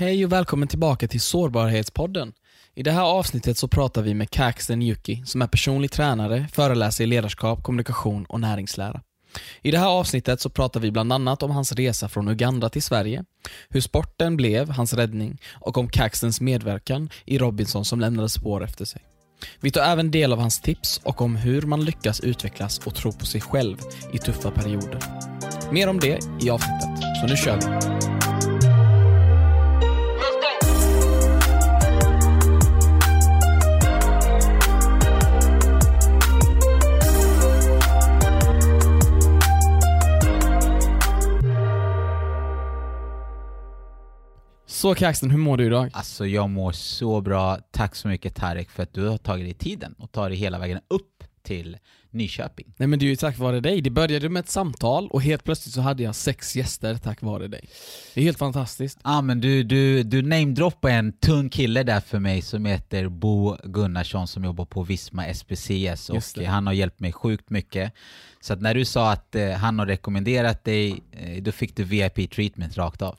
Hej och välkommen tillbaka till Sårbarhetspodden. I det här avsnittet så pratar vi med Kaxten Yuki som är personlig tränare, föreläser i ledarskap, kommunikation och näringslära. I det här avsnittet så pratar vi bland annat om hans resa från Uganda till Sverige, hur sporten blev hans räddning och om Kaxtens medverkan i Robinson som lämnade spår efter sig. Vi tar även del av hans tips och om hur man lyckas utvecklas och tro på sig själv i tuffa perioder. Mer om det i avsnittet, så nu kör vi! Så Kaxton, hur mår du idag? Alltså jag mår så bra. Tack så mycket Tarek för att du har tagit dig tiden och tagit dig hela vägen upp till Nyköping. Nej men det är ju tack vare dig. Det började med ett samtal och helt plötsligt så hade jag sex gäster tack vare dig. Det är helt fantastiskt. Ja ah, men du, du, du namedroppade en tung kille där för mig som heter Bo Gunnarsson som jobbar på Visma SPCS och han har hjälpt mig sjukt mycket. Så att när du sa att eh, han har rekommenderat dig, eh, då fick du VIP-treatment rakt av.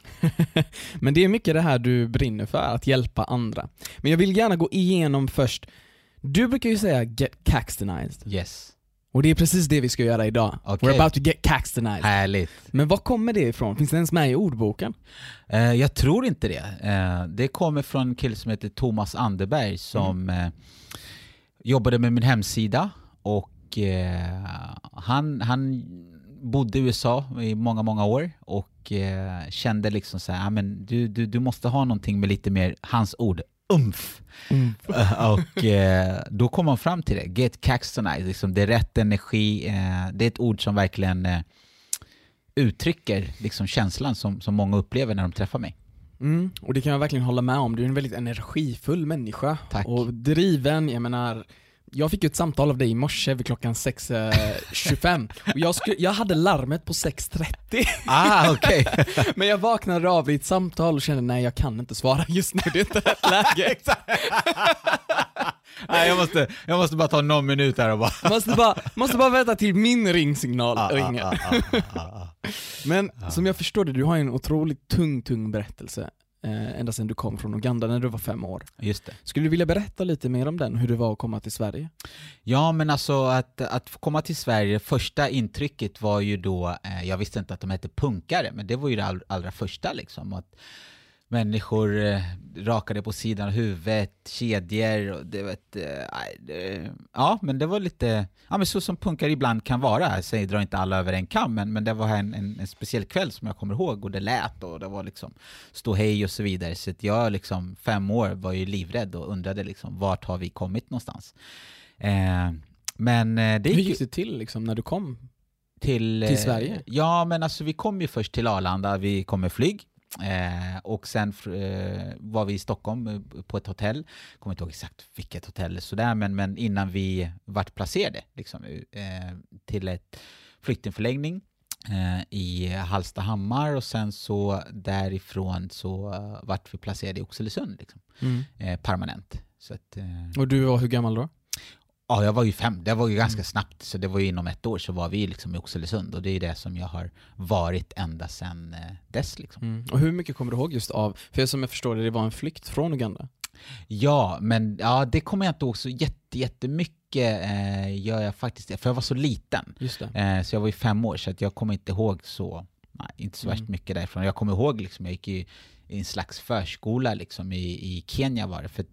men det är mycket det här du brinner för, att hjälpa andra. Men jag vill gärna gå igenom först, du brukar ju säga 'get caxtonized' Yes. Och det är precis det vi ska göra idag. Okay. We're about to get caxtonized. Härligt. Men var kommer det ifrån? Finns det ens med i ordboken? Uh, jag tror inte det. Uh, det kommer från en kille som heter Thomas Anderberg som mm. uh, jobbade med min hemsida och han, han bodde i USA i många, många år och kände liksom så här, men du, du, du måste ha någonting med lite mer, hans ord, umf. Mm. och eh, då kom man fram till det, get caxtonized, liksom, det är rätt energi, eh, det är ett ord som verkligen eh, uttrycker liksom, känslan som, som många upplever när de träffar mig. Mm, och det kan jag verkligen hålla med om, du är en väldigt energifull människa. Tack. Och driven, jag menar jag fick ett samtal av dig i morse vid klockan 6.25 och jag, jag hade larmet på 6.30 Ah, okay. Men jag vaknade av i ett samtal och kände nej jag kan inte svara just nu, det är inte rätt läge. Nej, jag, måste, jag måste bara ta någon minut här och bara... måste bara, måste bara vänta till min ringsignal ah, ringer. Ah, ah, ah, ah Men som jag förstår det, du har en otroligt tung, tung berättelse eh, ända sedan du kom från Uganda när du var fem år. Just det. Skulle du vilja berätta lite mer om den, hur det var att komma till Sverige? Ja, men alltså att, att komma till Sverige, första intrycket var ju då, eh, jag visste inte att de hette punkare, men det var ju det all, allra första liksom. Att, människor eh, rakade på sidan av huvudet, kedjor och det vet, eh, ja men det var lite, ja men så som punkar ibland kan vara, jag säger drar inte alla över en kam, men, men det var en, en, en, speciell kväll som jag kommer ihåg och det lät och det var liksom stå hej och så vidare, så att jag liksom fem år var ju livrädd och undrade liksom vart har vi kommit någonstans? Eh, men eh, det Hur gick det till liksom när du kom till, till Sverige? Eh, ja men alltså vi kom ju först till Arlanda, vi kom med flyg Eh, och sen eh, var vi i Stockholm eh, på ett hotell, kommer inte ihåg exakt vilket hotell sådär, men, men innan vi vart placerade liksom, eh, till ett flyktingförläggning eh, i Hallstahammar och sen så därifrån så uh, vart vi placerade i Oxelösund liksom, mm. eh, permanent. Att, och du var hur gammal då? Ja, jag var ju fem. Det var ju ganska mm. snabbt, så det var ju inom ett år så var vi liksom i Oxelösund och det är det som jag har varit ända sedan eh, dess. Liksom. Mm. Och hur mycket kommer du ihåg just av, för som jag förstår det, det var en flykt från Uganda? Ja, men ja, det kommer jag inte ihåg så jätte, jättemycket eh, gör jag faktiskt, för jag var så liten. Just eh, så jag var ju fem år, så jag kommer inte ihåg så, nej, inte så värst mm. mycket därifrån. Jag kommer ihåg, liksom, jag gick i i en slags förskola liksom i, i Kenya var det. För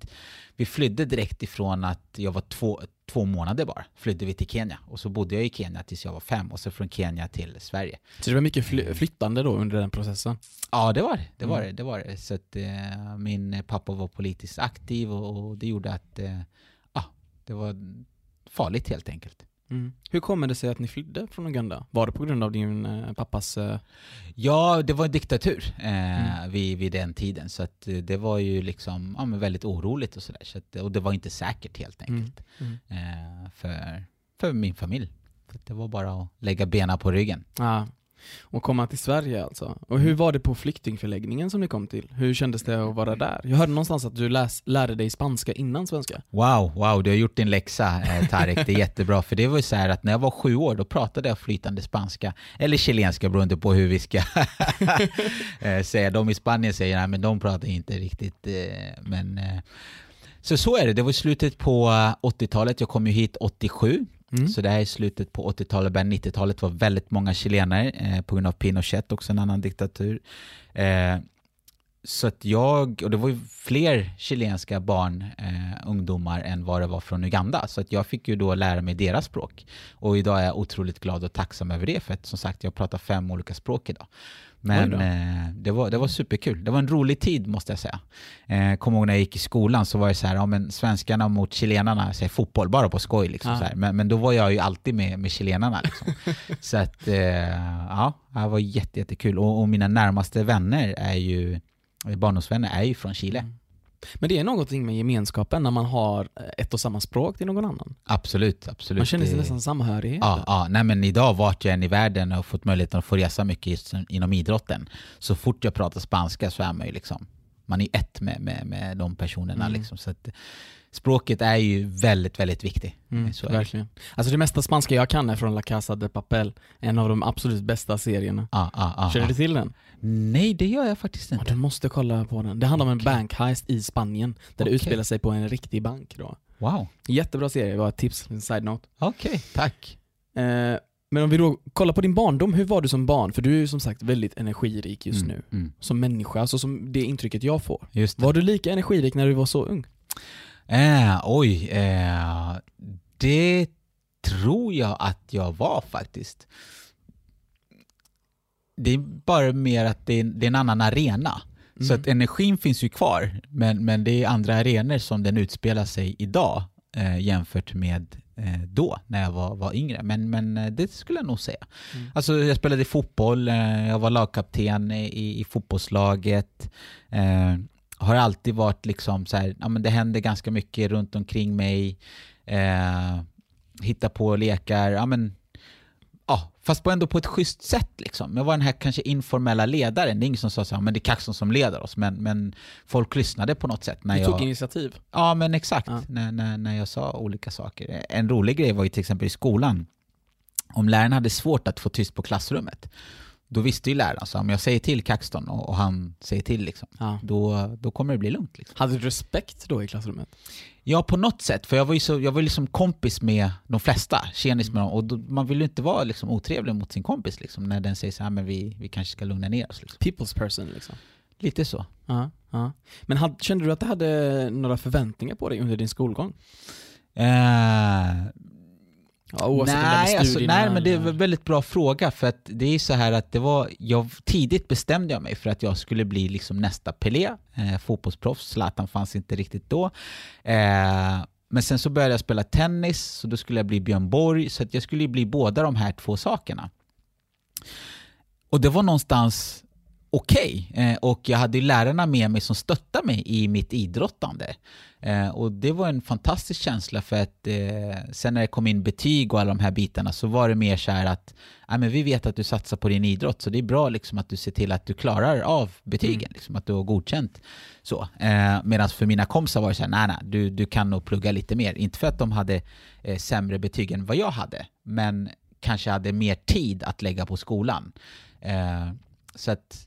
vi flydde direkt ifrån att jag var två, två månader bara, flydde vi till Kenya. Och så bodde jag i Kenya tills jag var fem och så från Kenya till Sverige. Så det var mycket fly flyttande då under den processen? Ja, det var det. Det var, mm. det, det, var det. Så att eh, min pappa var politiskt aktiv och, och det gjorde att eh, ah, det var farligt helt enkelt. Mm. Hur kommer det sig att ni flydde från Uganda? Var det på grund av din eh, pappas... Eh... Ja, det var en diktatur eh, mm. vid, vid den tiden, så att eh, det var ju liksom ja, men väldigt oroligt och sådär. Så att, och det var inte säkert helt mm. enkelt mm. Mm. för, för min familj. För det var bara att lägga benen på ryggen. Ja. Och komma till Sverige alltså. Och hur var det på flyktingförläggningen som ni kom till? Hur kändes det att vara där? Jag hörde någonstans att du läs, lärde dig spanska innan svenska. Wow, wow, du har gjort din läxa eh, Tarek, det är jättebra. För det var ju så här att när jag var sju år, då pratade jag flytande spanska, eller chilenska beroende på hur vi ska eh, säga. De i Spanien säger nej men de pratar inte riktigt, eh, men eh, så så är det, det var slutet på 80-talet, jag kom ju hit 87, Mm. Så det här är slutet på 80-talet, början 90-talet var väldigt många chilenare eh, på grund av Pinochet, också en annan diktatur. Eh, så att jag, och det var ju fler chilenska barn, eh, ungdomar, än vad det var från Uganda. Så att jag fick ju då lära mig deras språk. Och idag är jag otroligt glad och tacksam över det, för att som sagt, jag pratar fem olika språk idag. Men eh, det, var, det var superkul. Det var en rolig tid måste jag säga. Eh, Kommer ihåg när jag gick i skolan så var det så här, ja men svenskarna mot chilenarna, så här, fotboll bara på skoj liksom. Ja. Så här. Men, men då var jag ju alltid med, med chilenarna liksom. så att, eh, ja, det var jättekul. Och, och mina närmaste vänner är ju, barndomsvänner är ju från Chile. Mm. Men det är någonting med gemenskapen när man har ett och samma språk till någon annan. Absolut, absolut. Man känner sig nästan samhörighet. Ja, ja. Nej, men idag vart jag än i världen och fått möjligheten att få resa mycket inom idrotten. Så fort jag pratar spanska så är man ju liksom, man är ett med, med, med de personerna. Mm. Liksom, så att, språket är ju väldigt, väldigt viktigt. Mm, verkligen. Alltså det mesta spanska jag kan är från La Casa de Papel, en av de absolut bästa serierna. Ah, ah, ah, Känner du till den? Nej, det gör jag faktiskt inte. du måste kolla på den. Det handlar om en bankheist i Spanien, där okay. det utspelar sig på en riktig bank. Då. Wow. Jättebra serie, det var ett tips, en side-note. Okej, okay, tack. Eh, men om vi då kollar på din barndom, hur var du som barn? För du är ju som sagt väldigt energirik just mm, nu. Mm. Som människa, alltså som det intrycket jag får. Var du lika energirik när du var så ung? Eh, oj, eh, det tror jag att jag var faktiskt. Det är bara mer att det är, det är en annan arena. Mm. Så att energin finns ju kvar, men, men det är andra arenor som den utspelar sig idag eh, jämfört med eh, då, när jag var, var yngre. Men, men eh, det skulle jag nog säga. Mm. Alltså, jag spelade fotboll, eh, jag var lagkapten i, i fotbollslaget. Har alltid varit liksom så här, ja men det händer ganska mycket runt omkring mig. Eh, hitta på lekar, ja men ja, fast på ändå på ett schysst sätt liksom. Jag var den här kanske informella ledaren. Det är ingen som sa så här, men det är Kaxton som leder oss. Men, men folk lyssnade på något sätt. När du jag, tog initiativ? Ja, men exakt. Ja. När, när, när jag sa olika saker. En rolig grej var ju till exempel i skolan. Om läraren hade svårt att få tyst på klassrummet, då visste ju läraren, så om jag säger till Kaxton och, och han säger till, liksom, ja. då, då kommer det bli lugnt. Liksom. Hade du respekt då i klassrummet? Ja, på något sätt. För jag var ju så, jag var liksom kompis med de flesta, tjenis med dem. Och då, man vill ju inte vara liksom otrevlig mot sin kompis liksom, när den säger så här, men vi, vi kanske ska lugna ner oss. Liksom. People's person liksom? Lite så. Ja, ja. Men had, kände du att det hade några förväntningar på dig under din skolgång? Uh, Ja, nej, alltså, nej, men det är en väldigt bra fråga för att det är så här att det var, jag, tidigt bestämde jag mig för att jag skulle bli liksom nästa Pelé, eh, fotbollsproffs, Zlatan fanns inte riktigt då. Eh, men sen så började jag spela tennis, så då skulle jag bli Björn Borg, så att jag skulle bli båda de här två sakerna. Och det var någonstans okej. Okay. Eh, och jag hade lärarna med mig som stöttade mig i mitt idrottande. Eh, och det var en fantastisk känsla för att eh, sen när det kom in betyg och alla de här bitarna så var det mer så här att ja, men vi vet att du satsar på din idrott så det är bra liksom att du ser till att du klarar av betygen, mm. liksom, att du har godkänt. Så. Medan för mina kompisar var det så här, nej nej, du, du kan nog plugga lite mer. Inte för att de hade sämre betyg än vad jag hade, men kanske hade mer tid att lägga på skolan. Så att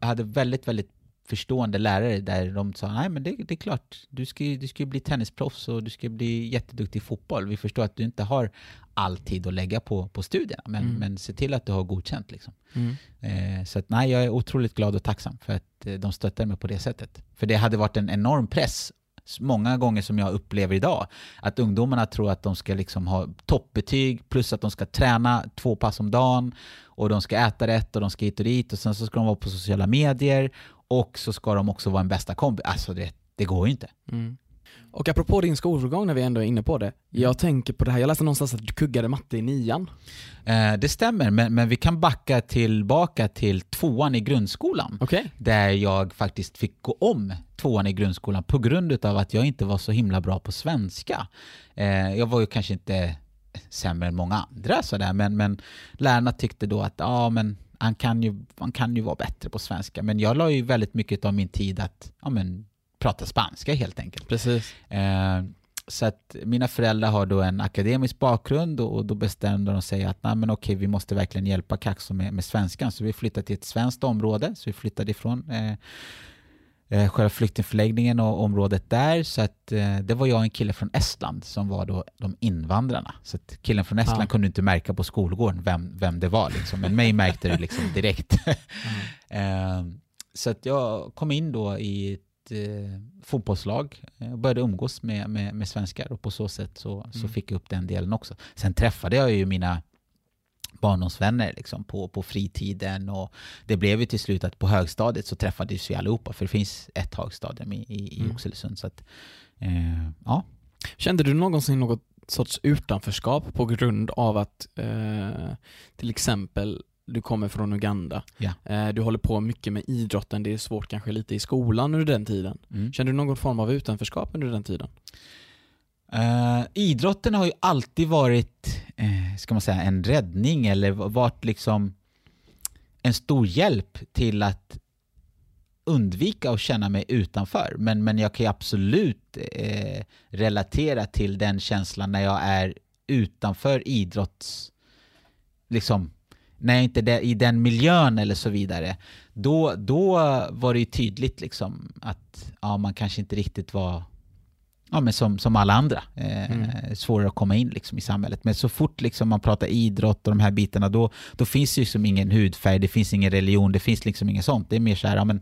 hade väldigt, väldigt förstående lärare där de sa nej men det, det är klart, du ska, du ska bli tennisproffs och du ska bli jätteduktig i fotboll. Vi förstår att du inte har all tid att lägga på, på studierna, men, mm. men se till att du har godkänt. Liksom. Mm. Eh, så att, nej, jag är otroligt glad och tacksam för att eh, de stöttar mig på det sättet. För det hade varit en enorm press många gånger som jag upplever idag. Att ungdomarna tror att de ska liksom ha toppbetyg plus att de ska träna två pass om dagen och de ska äta rätt och de ska hit och dit och sen så ska de vara på sociala medier och så ska de också vara en bästa kompis. Alltså det, det går ju inte. Mm. Och apropå din skolgång när vi ändå är inne på det. Jag tänker på det här, jag läste någonstans att du kuggade matte i nian. Eh, det stämmer, men, men vi kan backa tillbaka till tvåan i grundskolan. Okay. Där jag faktiskt fick gå om tvåan i grundskolan på grund av att jag inte var så himla bra på svenska. Eh, jag var ju kanske inte sämre än många andra sådär, men, men lärarna tyckte då att ja, men han kan, ju, han kan ju vara bättre på svenska. Men jag la ju väldigt mycket av min tid att ja, men, prata spanska helt enkelt. Precis. Eh, så att mina föräldrar har då en akademisk bakgrund och, och då bestämde de sig att Nej, men okej, vi måste verkligen hjälpa Kaxo med, med svenskan. Så vi flyttade till ett svenskt område, så vi flyttade ifrån eh, eh, själva flyktingförläggningen och området där. Så att eh, det var jag och en kille från Estland som var då de invandrarna. Så att killen från Estland Ja. kunde inte märka på skolgården vem, vem det var liksom. Men mig märkte det liksom direkt. Eh, så att jag kom in då i ett eh, fotbollslag och började umgås med, med, med svenskar och på så sätt så, så Mm. fick jag upp den delen också. Sen träffade jag ju mina barndomsvänner liksom på, på fritiden och det blev ju till slut att på högstadiet så träffades vi allihopa för det finns ett högstadium i, i, i Mm. Oxelösund. Så att, eh, ja. Kände du någonsin något sorts utanförskap på grund av att eh, till exempel du kommer från Uganda, eh, du håller på mycket med idrotten, det är svårt kanske lite i skolan under den tiden. Mm. Kände du någon form av utanförskap under den tiden? Eh, idrotten har ju alltid varit, eh, ska man säga, en räddning eller varit liksom en stor hjälp till att undvika att känna mig utanför. Men, men jag kan ju absolut eh, relatera till den känslan när jag är utanför idrotts... Liksom, när jag inte är i den miljön eller så vidare. Då, då var det ju tydligt liksom att ja, man kanske inte riktigt var ja, men som, som alla andra. Eh, Mm. Svårare att komma in liksom, i samhället. Men så fort liksom, man pratar idrott och de här bitarna, då, då finns det liksom ingen hudfärg, det finns ingen religion, det finns liksom inget sånt. Det är mer så här, ja, men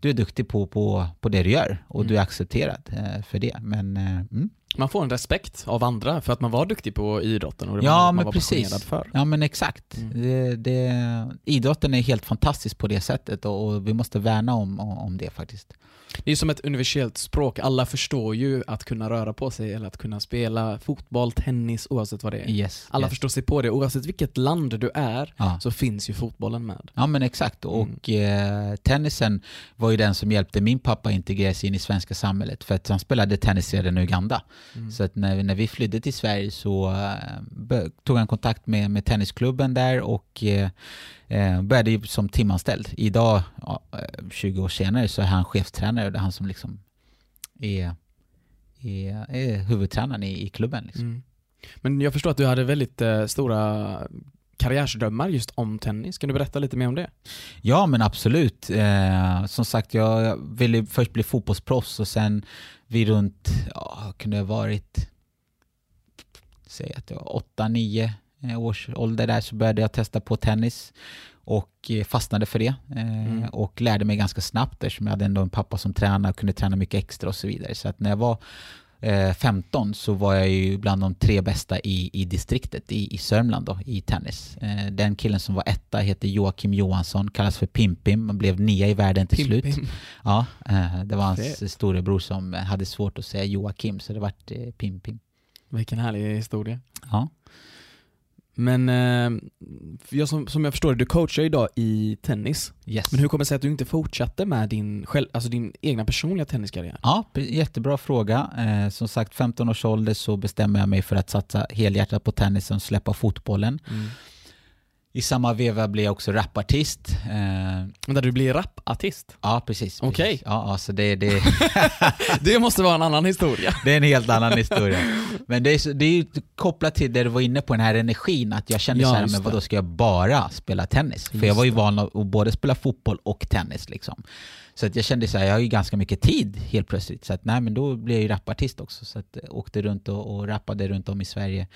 du är duktig på, på, på det du gör och Mm. du är accepterad eh, för det. Men eh, mm. Man får en respekt av andra för att man var duktig på idrotten och det Ja, man men var precis. för. Ja men exakt. Mm. Det, det, idrotten är helt fantastisk på det sättet och, och vi måste värna om, om det faktiskt. Det är som ett universellt språk, alla förstår ju att kunna röra på sig eller att kunna spela fotboll, tennis, oavsett vad det är. Yes, Alla yes. förstår sig på det, oavsett vilket land du är Ja. så finns ju fotbollen med. Ja men exakt och eh, tennisen var ju den som hjälpte min pappa integrera sig in i svenska samhället för att han spelade tennis redan i Uganda. Mm. Så att när, när vi flydde till Sverige så eh, tog han kontakt med, med tennisklubben där och eh, eh, började ju som timanställd. Idag, ja, eh, 20 år senare, så är han chefstränare och det är han som liksom är, är, är huvudtränaren i, i klubben. Liksom. Mm. Men jag förstår att du hade väldigt eh, stora karriärsdrömmar just om tennis. Kan du berätta lite mer om det? Ja men absolut. Eh, som sagt, jag ville först bli fotbollsproffs och sen vid runt, ja, kunde ha varit, säg att jag var 8-9 års ålder där så började jag testa på tennis och eh, fastnade för det eh, Mm. och lärde mig ganska snabbt eftersom jag hade ändå en pappa som tränade och kunde träna mycket extra och så vidare. Så att när jag var eh, 15 så var jag ju bland de tre bästa i, i distriktet i, i Sörmland då, i tennis. Eh, den killen som var etta heter Joakim Johansson, kallas för Pimpim, han blev nia i världen till slut. Pim. Ja, eh, det var hans Fet. storebror som eh, hade svårt att säga Joakim så det vart eh, Pimpim. Vilken härlig historia. Ja. Men eh, jag som, som jag förstår det, du coachar idag i tennis. Yes. Men hur kommer det sig att du inte fortsatte med din, själv, alltså din egna personliga tenniskarriär? Ja, jättebra fråga. Eh, som sagt, 15 års ålder så bestämmer jag mig för att satsa helhjärtat på tennisen och släppa fotbollen. Mm. I samma veva blir jag också rapartist. Eh, där du blir rapartist? ja, precis. Okej. precis. Ja, ja, så det, det, Det måste vara en annan historia. det är en helt annan historia. Men det är, det är ju kopplat till det du var inne på, den här energin. Att jag kände Ja, så här, men vadå ska jag bara spela tennis? För Just jag var ju van att både spela fotboll och tennis. Liksom. Så att jag kände så här, jag har ju ganska mycket tid helt plötsligt. Så att nej, men då blev jag ju rapartist också. Så att jag åkte runt och, och rappade runt om i Sverige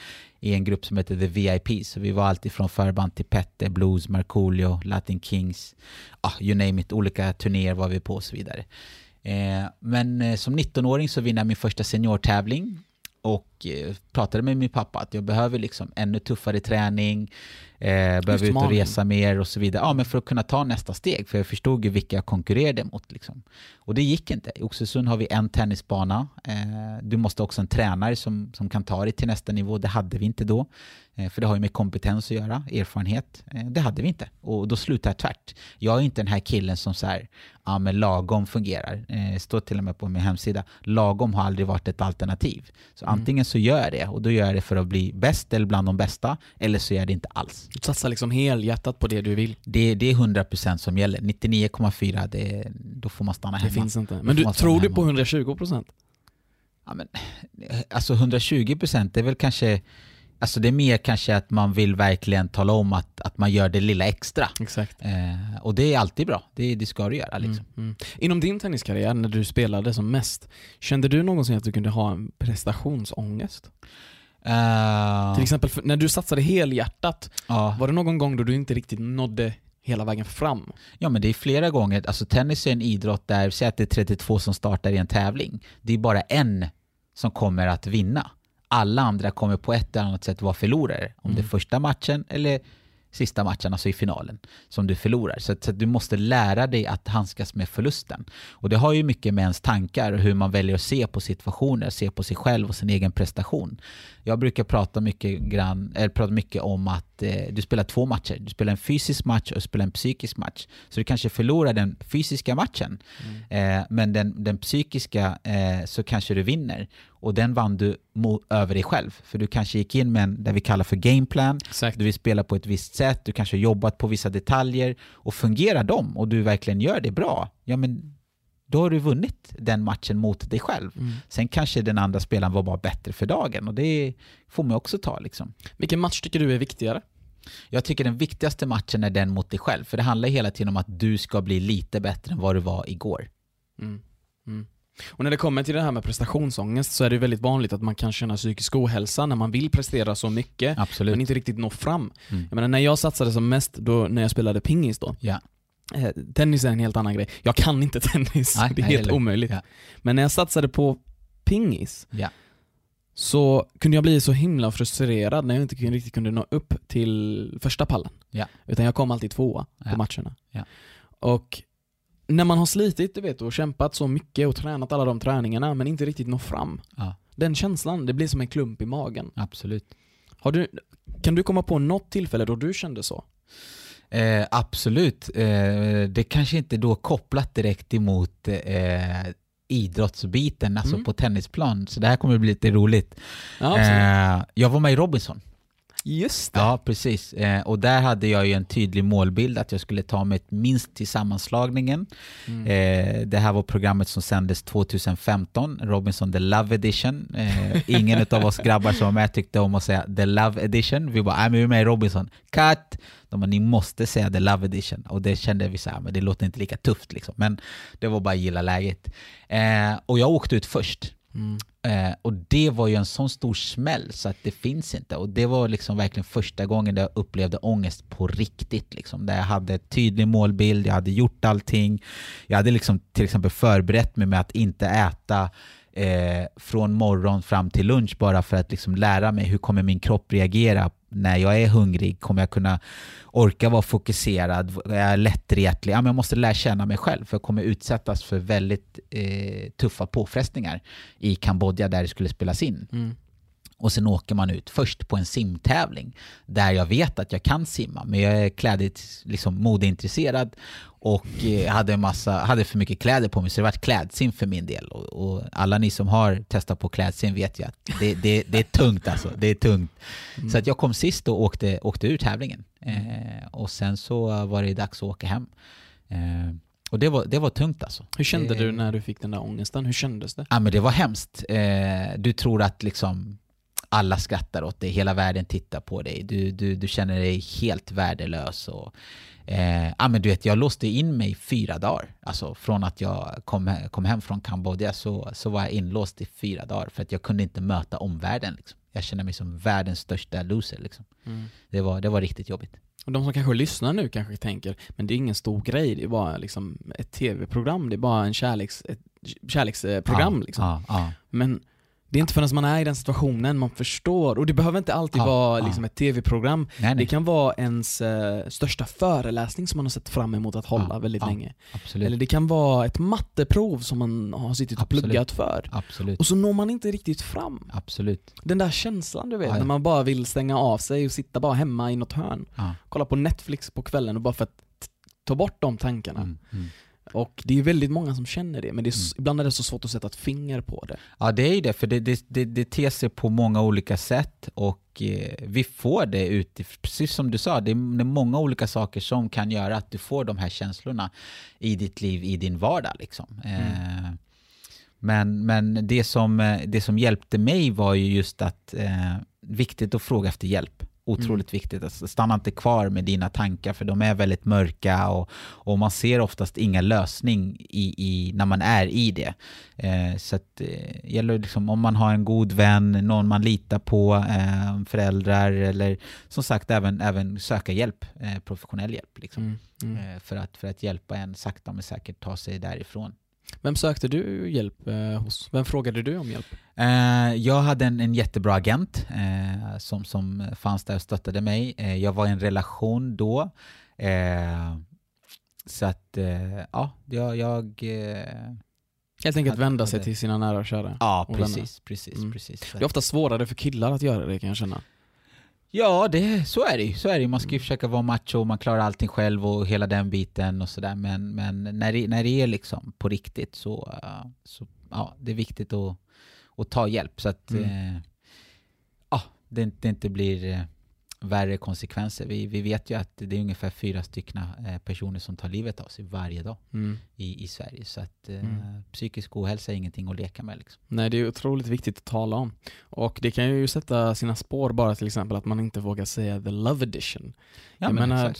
i en grupp som heter The VIP. Så vi var alltid från förband till Petter, Blues, Markoolio, Latin Kings, ah, you name it, olika turnéer var vi på och så vidare. Eh, men eh, som 19-åring så vinner jag min första seniortävling och eh, pratade med min pappa att jag behöver liksom ännu tuffare träning, eh, behöver ut och resa mer och så vidare. Ja, men för att kunna ta nästa steg, för jag förstod ju vilka jag konkurrerade mot. Liksom. Och det gick inte. I Oxelösund har vi en tennisbana. Eh, du måste också ha en tränare som, som kan ta dig till nästa nivå. Det hade vi inte då. Eh, för det har ju med kompetens att göra, erfarenhet. Eh, det hade vi inte. Och då slutade jag tvärt. Jag är inte den här killen som så här, ja men lagom fungerar. Eh, står till och med på min hemsida. Lagom har aldrig varit ett alternativ. Så Mm. antingen så gör jag det. Och då gör jag det för att bli bäst eller bland de bästa, eller så gör jag det inte alls. Du satsar liksom helhjärtat på det du vill. Det, det är 100% som gäller. 99,4 det, då får man stanna Det hemma. finns inte. Men du, tror du hemma. på 120 procent? Ja, men, alltså 120% det är väl kanske Alltså det är mer kanske att man vill verkligen tala om att, att man gör det lilla extra. Exakt. Eh, och det är alltid bra. Det, det ska du göra liksom. Mm, mm. Inom din tenniskarriär, när du spelade som mest, kände du någonsin att du kunde ha en prestationsångest? Eh, Till exempel när du satsade helhjärtat, ja. var det någon gång då du inte riktigt nådde hela vägen fram? ja men det är flera gånger, alltså tennis är en idrott där, säg att det är 32 som startar i en tävling. Det är bara en som kommer att vinna. Alla andra kommer på ett eller annat sätt vara förlorare. Om det är Mm. första matchen eller sista matchen, alltså i finalen, som du förlorar. Så, att, så att du måste lära dig att handskas med förlusten. Och det har ju mycket med ens tankar och hur man väljer att se på situationer, se på sig själv och sin egen prestation. Jag brukar prata mycket, grann, eller prata mycket om att eh, du spelar två matcher. Du spelar en fysisk match och du spelar en psykisk match. Så du kanske förlorar den fysiska matchen, eh, men den, den psykiska eh, så kanske du vinner. Och den vann du över dig själv. För du kanske gick in med en, det vi kallar för gameplan. Exakt. Du vill spela på ett visst sätt, du kanske har jobbat på vissa detaljer och fungerar de och du verkligen gör det bra, ja men då har du vunnit den matchen mot dig själv. Mm. Sen kanske den andra spelaren var bara bättre för dagen och det får man också ta liksom. Vilken match tycker du är viktigare? Jag tycker den viktigaste matchen är den mot dig själv, för det handlar hela tiden om att du ska bli lite bättre än vad du var igår. Mm. Mm. Och när det kommer till det här med prestationsångest så är det ju väldigt vanligt att man kan känna psykisk ohälsa när man vill prestera så mycket Absolut. men inte riktigt nå fram. Mm. Jag menar, när jag satsade som mest, då, när jag spelade pingis då, Ja. eh, tennis är en helt annan grej. Jag kan inte tennis, Nej, det är nej, helt eller- omöjligt. ja. Men när jag satsade på pingis Ja. så kunde jag bli så himla frustrerad när jag inte riktigt kunde nå upp till första pallen. Utan jag kom alltid tvåa på matcherna. Och när man har slitit du vet, och kämpat så mycket och tränat alla de träningarna men inte riktigt når fram. Ja. Den känslan, det blir som en klump i magen. Absolut. Har du, kan du komma på något tillfälle då du kände så? Eh, absolut. Eh, det kanske inte då kopplat direkt emot eh, idrottsbiten, alltså Mm. på tennisplan. Så det här kommer bli lite roligt. Ja. Eh, jag var med i Robinson. Just det. Ja, precis. Eh, och där hade jag ju en tydlig målbild att jag skulle ta mig minst till sammanslagningen. Mm. Eh, det här var programmet som sändes 2015, Robinson The Love Edition. Eh, ingen av oss grabbar som var med tyckte om att säga The Love Edition. Vi bara, nej men vi är med i Robinson. Cut! De bara, ni måste säga The Love Edition. Och det kände vi så här, men det låter inte lika tufft liksom. Men det var bara att gilla läget. Eh, och jag åkte ut först. Mm. Eh, och det var ju en sån stor smäll så att det finns inte. Och det var liksom verkligen första gången där jag upplevde ångest på riktigt. Liksom. Där jag hade en tydlig målbild, jag hade gjort allting. Jag hade liksom till exempel förberett mig med att inte äta eh, från morgon fram till lunch bara för att liksom lära mig hur kommer min kropp reagera när jag är hungrig. Kommer jag kunna orka vara fokuserad? Är jag lättretlig? Ja, men jag måste lära känna mig själv för jag kommer utsättas för väldigt eh, tuffa påfrestningar i Kambodja där det skulle spelas in. Mm. Och sen åker man ut först på en simtävling där jag vet att jag kan simma men jag är klädigt, liksom modeintresserad och eh, hade, massa, hade för mycket kläder på mig så det var klädsim för min del. Och, och alla ni som har testat på klädsim vet ju att det, det, det är tungt alltså. Det är tungt. Så att jag kom sist och åkte, åkte ur tävlingen. Eh, och sen så var det dags att åka hem. Eh, och det var, det var tungt alltså. Hur kände Det- du när du fick den där ångesten? Hur kändes det? Ja men det var hemskt. Eh, du tror att liksom alla skrattar åt dig, hela världen tittar på dig. Du, du, du känner dig helt värdelös. Och, eh, ja, men du vet, jag låste in mig fyra dagar. Alltså från att jag kom, kom hem från Kambodja så, så var jag inlåst i fyra dagar för att jag kunde inte möta omvärlden. Liksom. Jag kände mig som världens största loser. Liksom. Det, var, det var riktigt jobbigt. Och de som kanske lyssnar nu kanske tänker, men det är ingen stor grej, det är bara liksom ett tv-program, det är bara en kärleks, ett kärleksprogram ja, liksom. Ja, ja. Men det är inte förrän man är i den situationen man förstår, och det behöver inte alltid Ja, vara ja. liksom ett tv-program. Det kan vara ens eh, största föreläsning som man har sett fram emot att hålla Ja, väldigt länge. Absolut. Eller det kan vara ett matteprov som man har suttit och Absolut. pluggat för. Absolut. Och så når man inte riktigt fram. Absolut. Den där känslan du vet, Ja, när man bara vill stänga av sig och sitta bara hemma i något hörn. Kolla på Netflix på kvällen och bara för att ta bort de tankarna. Mm, mm. Och det är väldigt många som känner det, men det är, mm. ibland är det så svårt att sätta ett finger på det. Ja, det är ju det, för det, det, det, det ter sig på många olika sätt och eh, vi får det ut, precis som du sa, det är, det är många olika saker som kan göra att du får de här känslorna i ditt liv, i din vardag. Liksom. Mm. Eh, men, men det, som, eh, det som hjälpte mig var ju just att eh, viktigt att fråga efter hjälp. Otroligt mm. viktigt. Alltså, stanna inte kvar med dina tankar för de är väldigt mörka och, och man ser oftast inga lösning i, i, när man är i det. Eh, så att, eh, gäller liksom, om man har en god vän, någon man litar på, eh, föräldrar eller som sagt även, även söka hjälp, eh, professionell hjälp. Liksom, mm. Mm. Eh, för, att, för att hjälpa en sakta men säkert ta sig därifrån. Vem sökte du hjälp eh, hos? Vem frågade du om hjälp? Eh, jag hade en, en jättebra agent eh, som, som fanns där och stöttade mig. Eh, jag var i en relation då. Eh, så att, eh, ja, jag... jag Helt enkelt vända sig till sina nära och kära. Ja, precis. precis, mm. precis. Det är ofta svårare för killar att göra det kan jag känna. Ja, det, så är det så är det Man ska ju försöka vara macho, man klarar allting själv och hela den biten och sådär. Men, men när, det, när det är liksom på riktigt så, så ja, det är viktigt att, att ta hjälp så att mm. eh, ja, det, det inte blir eh, värre konsekvenser. Vi, vi vet ju att det är ungefär fyra stycken eh, personer som tar livet av sig varje dag mm. i, i Sverige. Så att eh, mm. psykisk ohälsa är ingenting att leka med. Liksom. Nej, det är otroligt viktigt att tala om. Och det kan ju sätta sina spår bara till exempel att man inte vågar säga the love edition. Ja, jag men menar,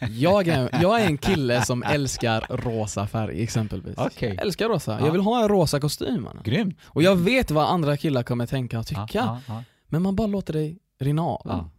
jag, är, jag är en kille som älskar rosa färg exempelvis. Okay. Jag älskar rosa. Ja. Jag vill ha en rosa kostym. Man. Grymt. Och jag vet vad andra killar kommer tänka och tycka. Ja, men man bara låter dig rinna av.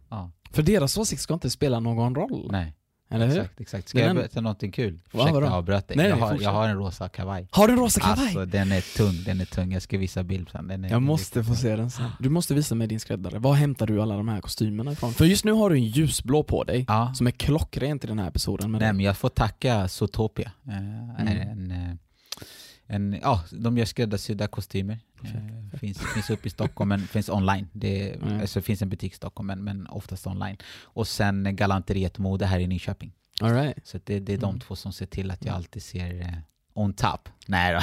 För deras åsikt ska inte spela någon roll. Nej. Eller hur? Exakt, exakt. Ska jag berätta någonting kul? Ursäkta jag avbröt dig. Nej, jag, har, jag har en rosa kavaj. Har du en rosa kavaj? Alltså den är tung, den är tung. Jag ska visa bild sen. Den är jag måste få se den sen. Du måste visa mig din skräddare. Var hämtar du alla de här kostymerna ifrån? För just nu har du en ljusblå på dig, ja. som är klockren till den här episoden. Nej men jag får tacka Zootopia. Eh, mm. en, eh, en, ja, de gör skräddarsydda kostymer. Eh, finns, finns upp i Stockholm, men finns online. Det mm. alltså, finns en butik i Stockholm, men, men oftast online. Och sen Galanteriet Mode här i Nyköping. All right. Så det, det är de mm. två som ser till att jag alltid ser eh, on top. Nej då.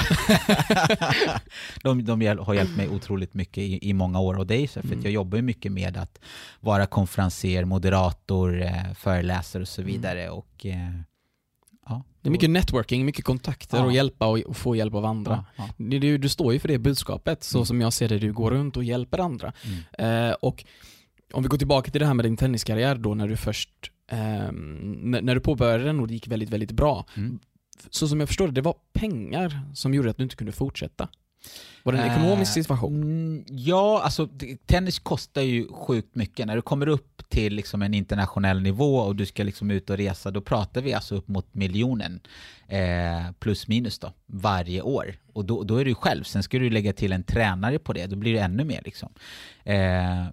de, de har hjälpt mig otroligt mycket i, i många år och det är så, för mm. jag jobbar ju mycket med att vara konferenser, moderator, eh, föreläsare och så mm. vidare. Och, eh, Ja, det är mycket networking, mycket kontakter ja. och hjälpa och, och, få hjälp av andra. Ja, du, du, står ju för det budskapet, så mm. som jag ser det, du går runt och hjälper andra. Mm. Eh, och om vi går tillbaka till det här med din tenniskarriär då, när du först, eh, när, när, du påbörjade den och det gick väldigt, väldigt bra. Mm. Så som jag förstår det, det var pengar som gjorde att du inte kunde fortsätta. Var det en ekonomisk eh, situation? Uh, ja, alltså tennis kostar ju sjukt mycket. När du kommer upp till liksom en internationell nivå och du ska liksom ut och resa, då pratar vi alltså upp mot miljonen eh, plus minus då, varje år. Och då, då är du själv. Sen ska du lägga till en tränare på det, då blir det ännu mer. Liksom. Eh,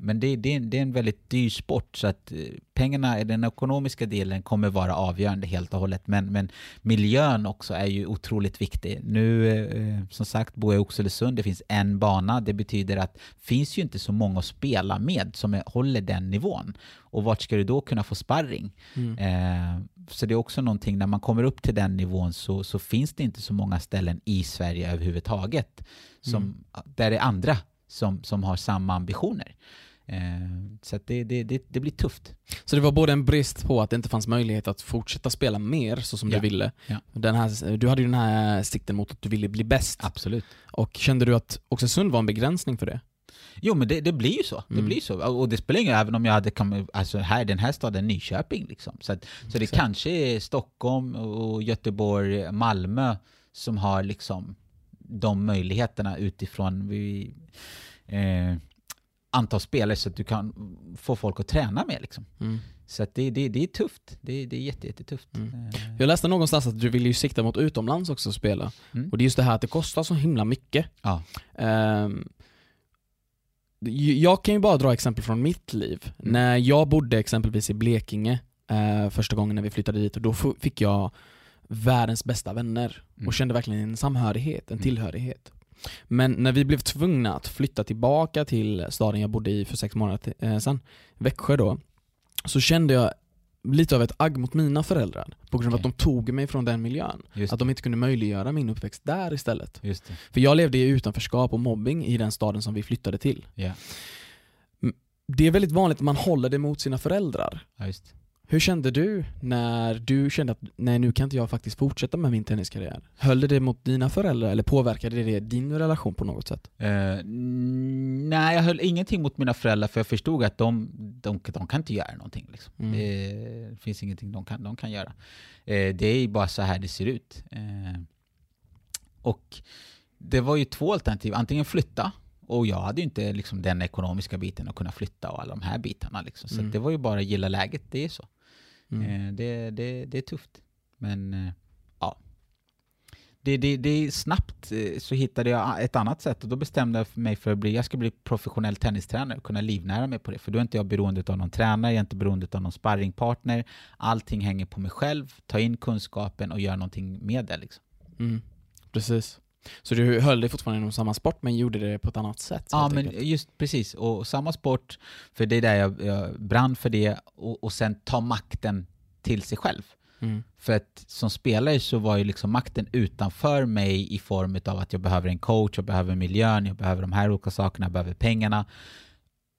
men det, det, det, är en väldigt dyr sport, så att eh, pengarna, den ekonomiska delen kommer vara avgörande helt och hållet. Men, men miljön också är ju otroligt viktig. Nu, eh, som sagt, bor jag i Oxelösund, det finns en bana. Det betyder att det finns ju inte så många att spela med som håller den nivån. Och vart ska du då kunna få sparring? Mm. Eh, så det är också någonting, när man kommer upp till den nivån så, så finns det inte så många ställen i Sverige överhuvudtaget som, mm. där det är andra som, som har samma ambitioner. Eh, så det, det, det, det, blir tufft. Så det var både en brist på att det inte fanns möjlighet att fortsätta spela mer så som ja. du ville. Ja. Den här, du hade ju den här sikten mot att du ville bli bäst. Absolut. Och kände du att Oxelösund var en begränsning för det? Jo men det, det blir ju så. Det mm. blir så. Och det spelar ingen även om jag hade alltså här, den här staden Nyköping liksom. Så, att, så det kanske är Stockholm och Göteborg, Malmö som har liksom de möjligheterna utifrån vi, eh, antal spelare så att du kan få folk att träna med liksom. Mm. Så det, det, det är tufft. Det, det är jättetufft. Jätte mm. Eh. Jag läste någonstans att du vill ju sikta mot utomlands också att spela. Mm. Och det är just det här att det kostar så himla mycket. Ja. Um, jag kan ju bara dra exempel från mitt liv. Mm. När jag bodde exempelvis i Blekinge eh, första gången när vi flyttade dit, och då fick jag världens bästa vänner och mm. kände verkligen en samhörighet, en mm. tillhörighet. Men när vi blev tvungna att flytta tillbaka till staden jag bodde i för sex månader eh, sedan, Växjö då, så kände jag lite av ett agg mot mina föräldrar på grund av Okej. att de tog mig från den miljön. Att de inte kunde möjliggöra min uppväxt där istället. För jag levde i utanförskap och mobbing i den staden som vi flyttade till. Ja. Det är väldigt vanligt att man håller det mot sina föräldrar. Ja. Hur kände du när du kände att nej nu kan inte jag faktiskt fortsätta med min tenniskarriär? Höll det det mot dina föräldrar eller påverkade det din relation på något sätt? Eh, mm, nej, jag höll ingenting mot mina föräldrar för jag förstod att de, de, de kan inte göra någonting. Liksom. Mm. Det finns ingenting de kan, de kan göra. Eh, det är bara så här det ser ut. Eh, och det var ju två alternativ. Antingen flytta, och jag hade ju inte liksom, den ekonomiska biten att kunna flytta och alla de här bitarna. Liksom. Så Mm. det var ju bara att gilla läget, det är så. Mm. Eh, det, det, det är tufft. Men eh, ja. Det, det, det är snabbt eh, så hittade jag ett annat sätt och då bestämde jag mig för att bli, jag ska bli professionell tennistränare och kunna livnära mig på det. För då är inte jag beroende av någon tränare, jag är inte beroende av någon sparringpartner. Allting hänger på mig själv, ta in kunskapen och göra någonting med det. Liksom. Mm. Precis. Så du höll dig fortfarande inom samma sport men gjorde det på ett annat sätt? Ja, men enkelt. just precis. Och samma sport, för det är där jag, jag brann för det och, och sen ta makten till sig själv. Mm. För att som spelare så var ju liksom makten utanför mig i form av att jag behöver en coach, jag behöver miljön, jag behöver de här olika sakerna, jag behöver pengarna.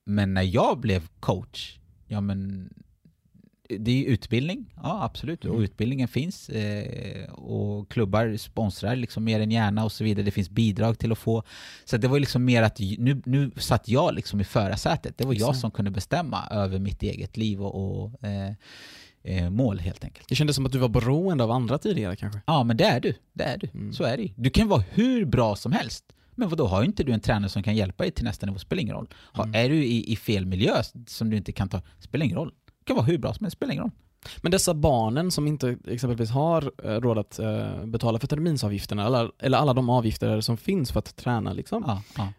Men när jag blev coach, ja men det är utbildning, ja absolut, och Mm. utbildningen finns eh, och klubbar sponsrar liksom mer än gärna och så vidare, det finns bidrag till att få. Så det var liksom mer att nu, nu satt jag liksom i förarsätet, det var jag Exakt. som kunde bestämma över mitt eget liv och, och eh, eh, mål helt enkelt. Det kändes som att du var beroende av andra tidigare kanske? Ja, men det är du. Det är du. Mm. Så är det. Du kan vara hur bra som helst. Men då har inte du en tränare som kan hjälpa dig till nästa nivå? Spelar ingen roll. Har, Mm. Är du i, i fel miljö som du inte kan ta, spelar ingen roll. Du kan vara hur bra som helst, spelar ingen roll. Men dessa barnen som inte exempelvis har eh, råd att eh, betala för terminsavgifterna eller, eller alla de avgifter som finns för att träna liksom. Ja, ja.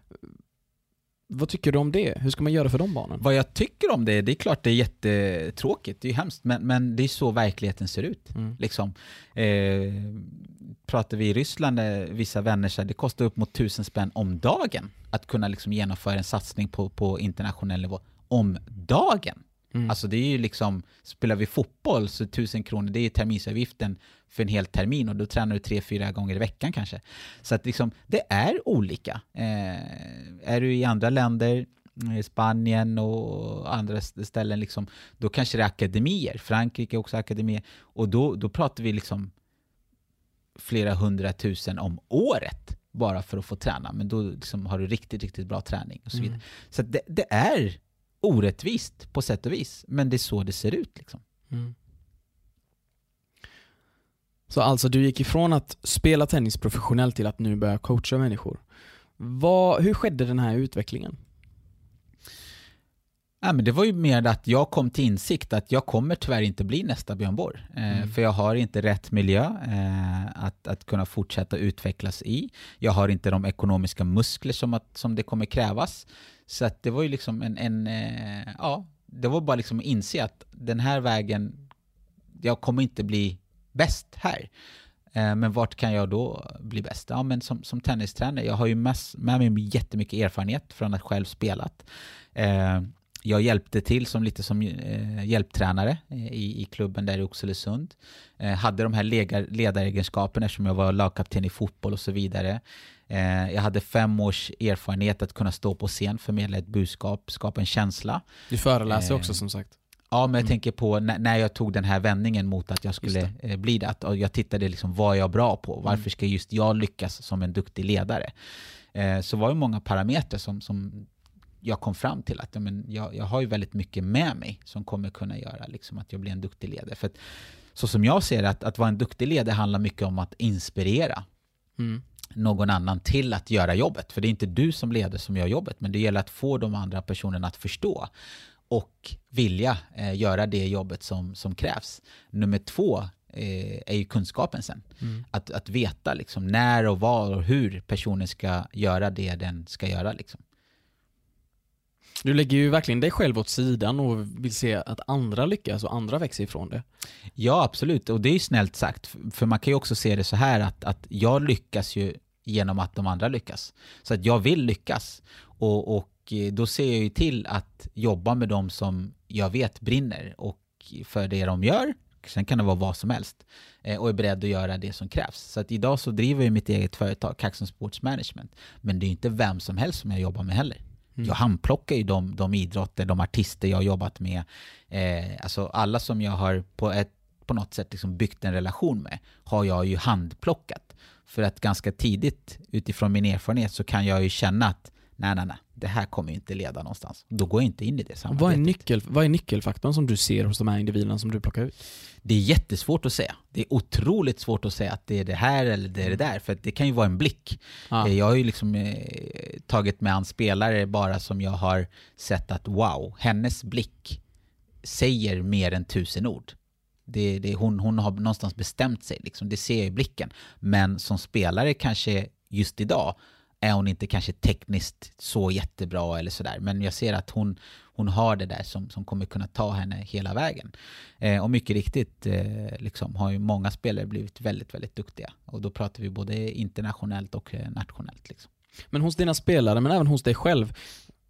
Vad tycker du om det? Hur ska man göra för de barnen? Vad jag tycker om det, det är klart det är jättetråkigt, det är hemskt, men, men det är så verkligheten ser ut. Mm. Liksom. Eh, pratar vi i Ryssland, eh, vissa vänner, så här, det kostar upp mot tusen spänn om dagen att kunna liksom genomföra en satsning på, på internationell nivå. Om dagen! Mm. Alltså det är ju liksom, spelar vi fotboll så tusen kronor, det är terminsavgiften för en hel termin och då tränar du tre, fyra gånger i veckan kanske. Så att liksom, det är olika. Eh, är du i andra länder, eh, Spanien och andra st- ställen, liksom, då kanske det är akademier. Frankrike är också akademier. Och då, då pratar vi liksom flera hundratusen om året bara för att få träna. Men då liksom har du riktigt, riktigt bra träning och så vidare. Mm. Så det, det är orättvist på sätt och vis, men det är så det ser ut. Liksom. Mm. Så alltså du gick ifrån att spela tennis professionellt till att nu börja coacha människor. Vad, hur skedde den här utvecklingen? Ja, men det var ju mer att jag kom till insikt att jag kommer tyvärr inte bli nästa Björn Borg. Eh, Mm. För jag har inte rätt miljö eh, att, att kunna fortsätta utvecklas i. Jag har inte de ekonomiska muskler som, att, som det kommer krävas. Så det var ju liksom en, en eh, ja, det var bara liksom att inse att den här vägen, jag kommer inte bli bäst här. Eh, Men vart kan jag då bli bäst? Ja, men som, som tennistränare, jag har ju mest, med mig jättemycket erfarenhet från att själv spelat. Jag hjälpte till som lite som eh, hjälptränare eh, i, i klubben där i Oxelösund. Eh, hade de här ledaregenskaperna eftersom jag var lagkapten i fotboll och så vidare. Eh, jag hade fem års erfarenhet att kunna stå på scen, förmedla ett budskap, skapa en känsla. Du föreläser Eh, också som sagt. Ja, men jag Mm. tänker på när, när jag tog den här vändningen mot att jag skulle Just eh, bli det. Att, jag tittade liksom, vad är jag bra på? Varför Mm. ska just jag lyckas som en duktig ledare? Så var det många parametrar som, som jag kom fram till att ja, men jag, jag har ju väldigt mycket med mig som kommer kunna göra liksom, att jag blir en duktig ledare. För att, så som jag ser det, att, att vara en duktig ledare handlar mycket om att inspirera Mm. någon annan till att göra jobbet. För det är inte du som leder som gör jobbet, men det gäller att få de andra personerna att förstå och vilja eh, göra det jobbet som, som krävs. Nummer två eh, är ju kunskapen sen. Mm. Att, att veta liksom när och var och hur personen ska göra det den ska göra. Liksom. Du lägger ju verkligen dig själv åt sidan och vill se att andra lyckas och andra växer ifrån det. Ja, absolut. Och det är ju snällt sagt. För man kan ju också se det så här att, att jag lyckas ju genom att de andra lyckas. Så att jag vill lyckas. Och, och eh, då ser jag ju till att jobba med de som jag vet brinner och för det de gör, sen kan det vara vad som helst, eh, och är beredd att göra det som krävs. Så att idag så driver jag mitt eget företag, Kaxon Sports Management, men det är inte vem som helst som jag jobbar med heller. Mm. Jag handplockar ju de, de idrotter, de artister jag har jobbat med, eh, alltså alla som jag har på, ett, på något sätt liksom byggt en relation med, har jag ju handplockat. För att ganska tidigt, utifrån min erfarenhet, så kan jag ju känna att nej, nej, nej, det här kommer inte leda någonstans. Då går jag inte in i det samarbetet. Vad är, nyckel, vad är nyckelfaktorn som du ser hos de här individerna som du plockar ut? Det är jättesvårt att säga. Det är otroligt svårt att säga att det är det här eller det är det där, för det kan ju vara en blick. Ah. Jag har ju liksom eh, tagit med an spelare bara som jag har sett att wow, hennes blick säger mer än tusen ord. Det, det, hon, hon har någonstans bestämt sig, liksom. det ser jag i blicken. Men som spelare kanske just idag är hon inte kanske tekniskt så jättebra eller sådär. Men jag ser att hon, hon har det där som, som kommer kunna ta henne hela vägen. Eh, och mycket riktigt eh, liksom, har ju många spelare blivit väldigt, väldigt duktiga. Och då pratar vi både internationellt och eh, nationellt. Liksom. Men hos dina spelare, men även hos dig själv,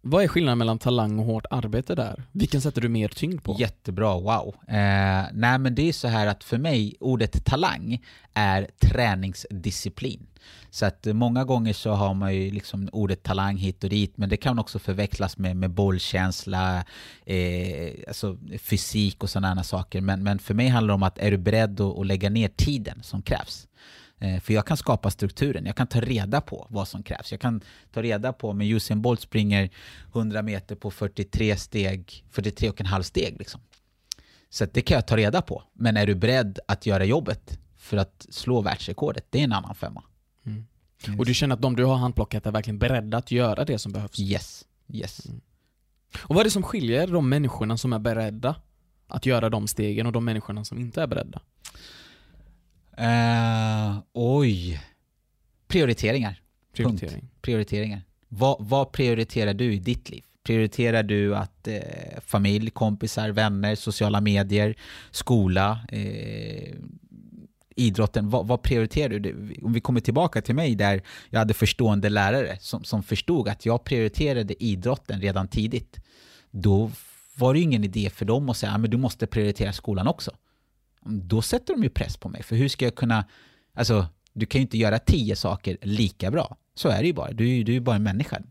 vad är skillnaden mellan talang och hårt arbete där? Vilken sätter du mer tyngd på? Jättebra, wow. Eh, nej men det är så här att för mig, ordet talang är träningsdisciplin. Så att många gånger så har man ju liksom ordet talang hit och dit, men det kan också förväxlas med, med bollkänsla, eh, alltså fysik och sådana saker. Men, men för mig handlar det om att är du beredd att, att lägga ner tiden som krävs? Eh, för jag kan skapa strukturen, jag kan ta reda på vad som krävs. Jag kan ta reda på om Usain Bolt springer 100 meter på 43 steg, 43 och en halv steg. Liksom. Så det kan jag ta reda på. Men är du beredd att göra jobbet för att slå världsrekordet, det är en annan femma. Mm. Yes. Och du känner att de du har handplockat är verkligen beredda att göra det som behövs? Yes. yes. Mm. Och vad är det som skiljer de människorna som är beredda att göra de stegen och de människorna som inte är beredda? Uh, oj. Prioriteringar. Prioritering. Punkt. Prioriteringar. Vad, vad, prioriterar du i ditt liv? Prioriterar du att eh, familj, kompisar, vänner, sociala medier, skola, eh, idrotten, vad, vad, prioriterar du? Om vi kommer tillbaka till mig där jag hade förstående lärare som, som förstod att jag prioriterade idrotten redan tidigt. Då var det ingen idé för dem att säga att du måste prioritera skolan också då sätter de ju press på mig. För hur ska jag kunna, alltså du kan ju inte göra tio saker lika bra. Så är det ju bara, du, är ju bara en människa.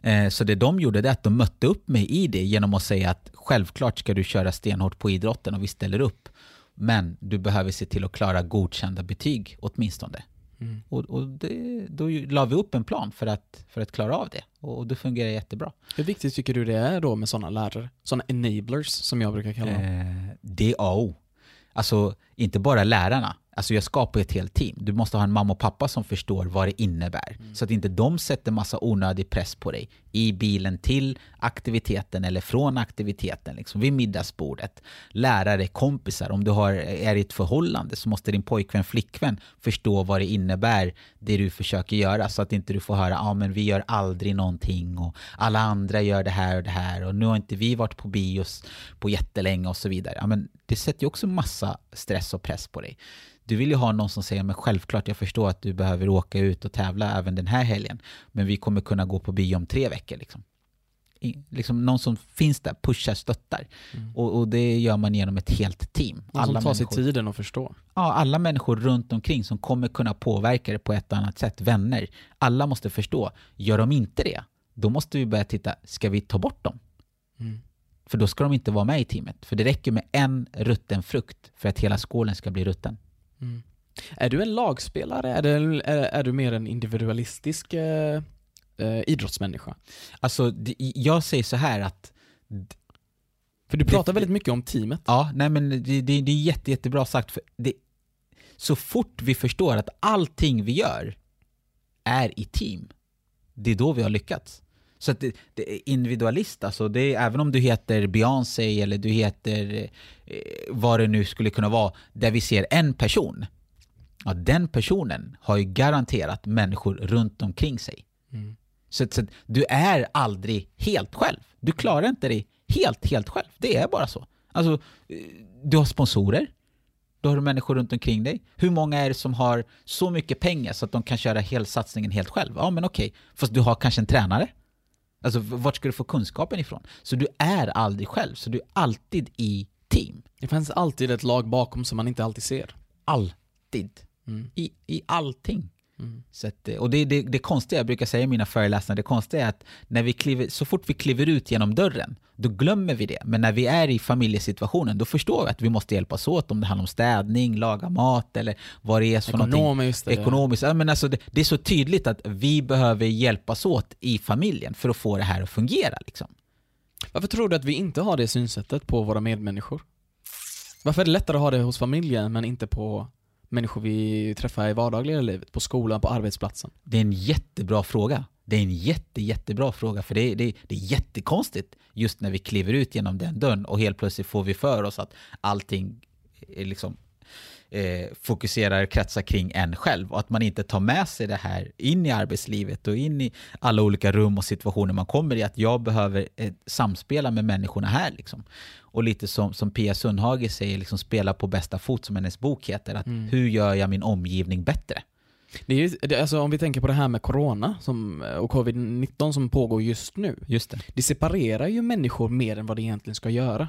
Eh, så det de gjorde det att de mötte upp mig i det genom att säga att självklart ska du köra stenhårt på idrotten och vi ställer upp. Men du behöver se till att klara godkända betyg åtminstone. Mm. Och, och det, då la vi upp en plan för att, för att klara av det och, och det fungerar jättebra. Hur viktigt tycker du det är då med sådana lärare? Sådana enablers som jag brukar kalla dem. Eh, det är A och O. Alltså inte bara lärarna, Alltså jag skapar ett helt team. Du måste ha en mamma och pappa som förstår vad det innebär. Mm. Så att inte de sätter massa onödig press på dig i bilen till aktiviteten eller från aktiviteten, liksom vid middagsbordet. Lärare, kompisar, om du har, är i ett förhållande så måste din pojkvän, flickvän förstå vad det innebär, det du försöker göra. Så att inte du får höra, ja ah, men vi gör aldrig någonting och alla andra gör det här och det här och nu har inte vi varit på bios på jättelänge och så vidare. Ja, men det sätter ju också massa stress och press på dig du vill ju ha någon som säger men självklart jag förstår att du behöver åka ut och tävla även den här helgen. Men vi kommer kunna gå på bio om tre veckor. Liksom. I, liksom någon som finns där, pushar, stöttar. Mm. Och, och, det gör man genom ett helt team. Någon alla som tar sig tiden att förstå. Ja, alla människor runt omkring som kommer kunna påverka det på ett annat sätt. Vänner. Alla måste förstå. Gör de inte det, då måste vi börja titta, ska vi ta bort dem? Mm. För då ska de inte vara med i teamet. För det räcker med en rutten frukt för att hela skålen ska bli rutten. Mm. Är du en lagspelare? Är, det, är, är du mer en individualistisk eh, eh, idrottsmänniska? Alltså, jag säger så här att för du pratar det, väldigt mycket om teamet. Ja, nej men det, det, det är jätte, jättebra sagt. För det, så fort vi förstår att allting vi gör är i team, det är då vi har lyckats. Så att det, det är individualist, alltså det är, även om du heter Beyoncé eller du heter eh, vad det nu skulle kunna vara, där vi ser en person. Ja, den personen har ju garanterat människor runt omkring sig. Mm. Så, så du är aldrig helt själv. Du klarar inte dig helt, helt själv. Det är bara så. Alltså, du har sponsorer, då har du människor runt omkring dig. Hur många är det som har så mycket pengar så att de kan köra hela satsningen helt själv? Ja, men okej. Fast du har kanske en tränare Alltså vart ska du få kunskapen ifrån? Så du är aldrig själv, så du är alltid i team. Det finns alltid ett lag bakom som man inte alltid ser. Alltid. Mm. I, i allting. Mm. Så att, eh, och det, det, det konstiga, jag brukar säga i mina föreläsningar, det konstiga är att när vi kliver, så fort vi kliver ut genom dörren, då glömmer vi det. Men när vi är i familjesituationen, då förstår vi att vi måste hjälpas åt om det handlar om städning, laga mat eller vad det är för någonting. Ekonomiskt. eller- Ekonomiskt. Ja, men alltså det, det är så tydligt att vi behöver hjälpas åt i familjen för att få det här att fungera. Liksom. Varför tror du att vi inte har det synsättet på våra medmänniskor? Varför är det lättare att ha det hos familjen men inte på människor vi träffar i vardagliga livet? På skolan, på arbetsplatsen? Det är en jättebra fråga. Det är en jätte, jättebra fråga, för det är, det, är, det är jättekonstigt just när vi kliver ut genom den dörren och helt plötsligt får vi för oss att allting är liksom, eh, fokuserar, kretsar kring en själv och att man inte tar med sig det här in i arbetslivet och in i alla olika rum och situationer man kommer i, att jag behöver eh, samspela med människorna här. Liksom. Och lite som, som Pia Sundhage säger, liksom, spela på bästa fot, som hennes bok heter, att Mm. hur gör jag min omgivning bättre? Det är, ju- det, alltså om vi tänker på det här med corona som, och covid-19 som pågår just nu. Just det. Det separerar ju människor mer än vad det egentligen ska göra.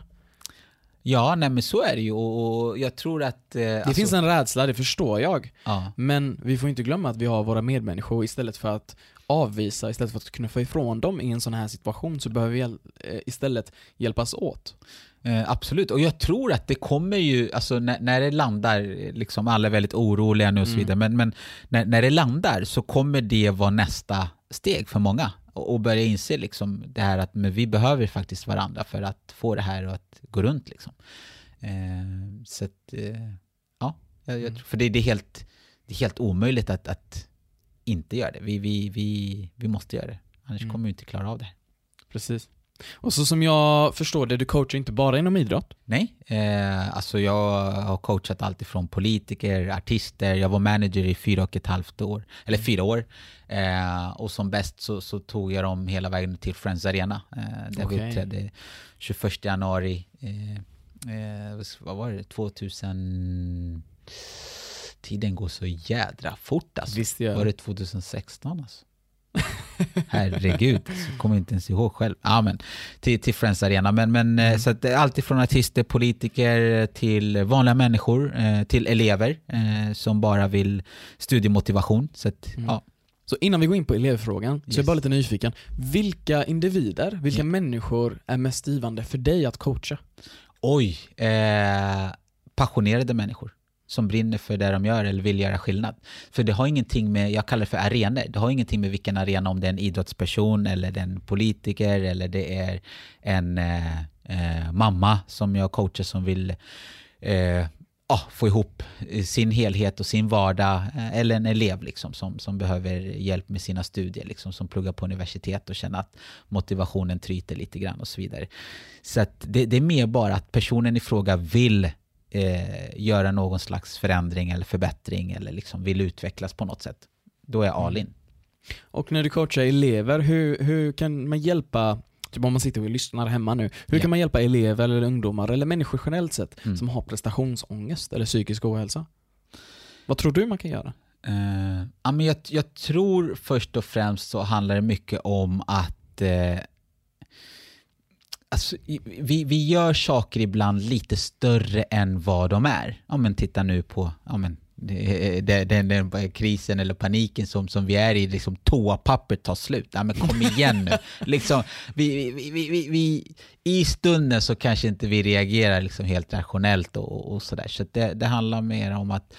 Ja, nej men så är det ju och, jag tror att... Eh, Det finns en rädsla, det förstår jag. ja, Men vi får inte glömma att vi har våra medmänniskor istället för att avvisa, istället för att knuffa ifrån dem i en sån här situation så behöver vi eh, istället hjälpas åt. eh, absolut, och jag tror att det kommer ju, alltså när, när det landar, eh, liksom alla är väldigt oroliga nu och så Mm. vidare, men, men när, när det landar så kommer det vara nästa steg för många och, och börja inse liksom det här att men vi behöver faktiskt varandra för att få det här att gå runt. Liksom. Eh, så att, eh, ja, jag, jag, Mm. tror- för det, det, är helt, det är helt omöjligt att, att inte göra det. Vi, vi, vi, vi måste göra det, annars Mm. kommer vi inte klara av det. Precis. Och så som jag förstår det, du coachar inte bara inom idrott. Nej, eh, alltså jag har coachat allt ifrån politiker, artister, jag var manager i fyra och ett halvt år, eller fyra år. Eh, och som bäst så, så tog jag dem hela vägen till Friends Arena, eh, där Okej. vi uppträdde 21 januari, eh, eh, vad var det, 2000... Tiden går så jädra fort alltså. Visst gör Var det 2016 alltså? Herregud, så kommer jag inte ens ihåg själv. Ja, men, till, till Friends Arena. Men, men eh, så att det är allt ifrån artister, politiker till vanliga människor, eh, till elever eh, som bara vill studiemotivation. Så att, Mm. ja. Så innan vi går in på elevfrågan, så är jag Yes. bara lite nyfiken. Vilka individer, vilka Ja. människor är mest givande för dig att coacha? Oj, eh, passionerade människor som brinner för det de gör eller vill göra skillnad. För det har ingenting med, jag kallar det för arenor, det har ingenting med vilken arena, om det är en idrottsperson eller det är en politiker eller det är en eh, eh, mamma som jag coachar som vill eh, ah, få ihop sin helhet och sin vardag eh, eller en elev liksom, som, som behöver hjälp med sina studier, liksom, som pluggar på universitet och känner att motivationen tryter lite grann och så vidare. Så att det, det är mer bara att personen i fråga vill eh, göra någon slags förändring eller förbättring eller liksom vill utvecklas på något sätt. Då är jag all in. Och när du coachar elever, hur, hur kan man hjälpa, typ om man sitter och lyssnar hemma nu, hur Ja. kan man hjälpa elever eller ungdomar eller människor generellt sett Mm. som har prestationsångest eller psykisk ohälsa? Vad tror du man kan göra? Eh, ja, men jag, jag tror först och främst så handlar det mycket om att eh, alltså, vi, vi gör saker ibland lite större än vad de är. Ja, men titta nu på ja, men, det- den, den krisen eller paniken som, som vi är i, liksom toapappret tar slut. Ja, men kom igen nu. liksom, vi, vi, vi, vi, I stunden så kanske inte vi reagerar liksom helt rationellt och, och sådär. Så det, det handlar mer om att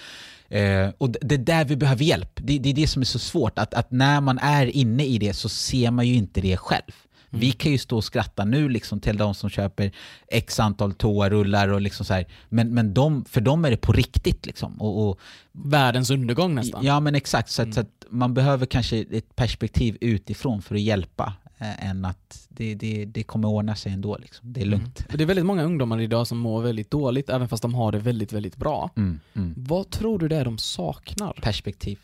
Eh, och det det är där vi behöver hjälp. Det, det är det som är så svårt, att, att när man är inne i det så ser man ju inte det själv. Vi kan ju stå och skratta nu liksom till de som köper x antal toarullar och liksom så här. Men, men de, för dem är det på riktigt liksom. Och, och, Världens undergång nästan. ja men exakt, så att, så att man behöver kanske ett perspektiv utifrån för att hjälpa. Eh, än att det, det, det kommer ordna sig ändå liksom. Det är lugnt. Mm. Det är väldigt många ungdomar idag som mår väldigt dåligt även fast de har det väldigt, väldigt bra. Mm, mm. Vad tror du det är de saknar? perspektiv.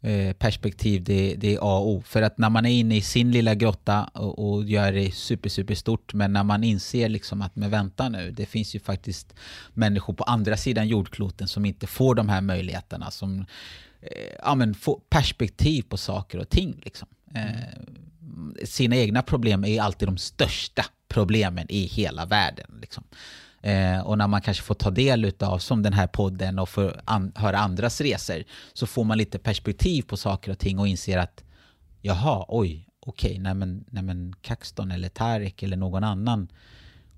Eh, perspektiv, det, det är A och O. För att när man är inne i sin lilla grotta och, och gör det super, super stort, men när man inser liksom att men vänta nu, det finns ju faktiskt människor på andra sidan jordkloten som inte får de här möjligheterna, som eh, ja, men får perspektiv på saker och ting. Liksom. Eh, sina egna problem är alltid de största problemen i hela världen. Liksom. Eh, och när man kanske får ta del av, som den här podden och får an höra andras resor, så får man lite perspektiv på saker och ting och inser att jaha, oj, okej, okay, nej men, nej men Kaxton eller Tarek eller någon annan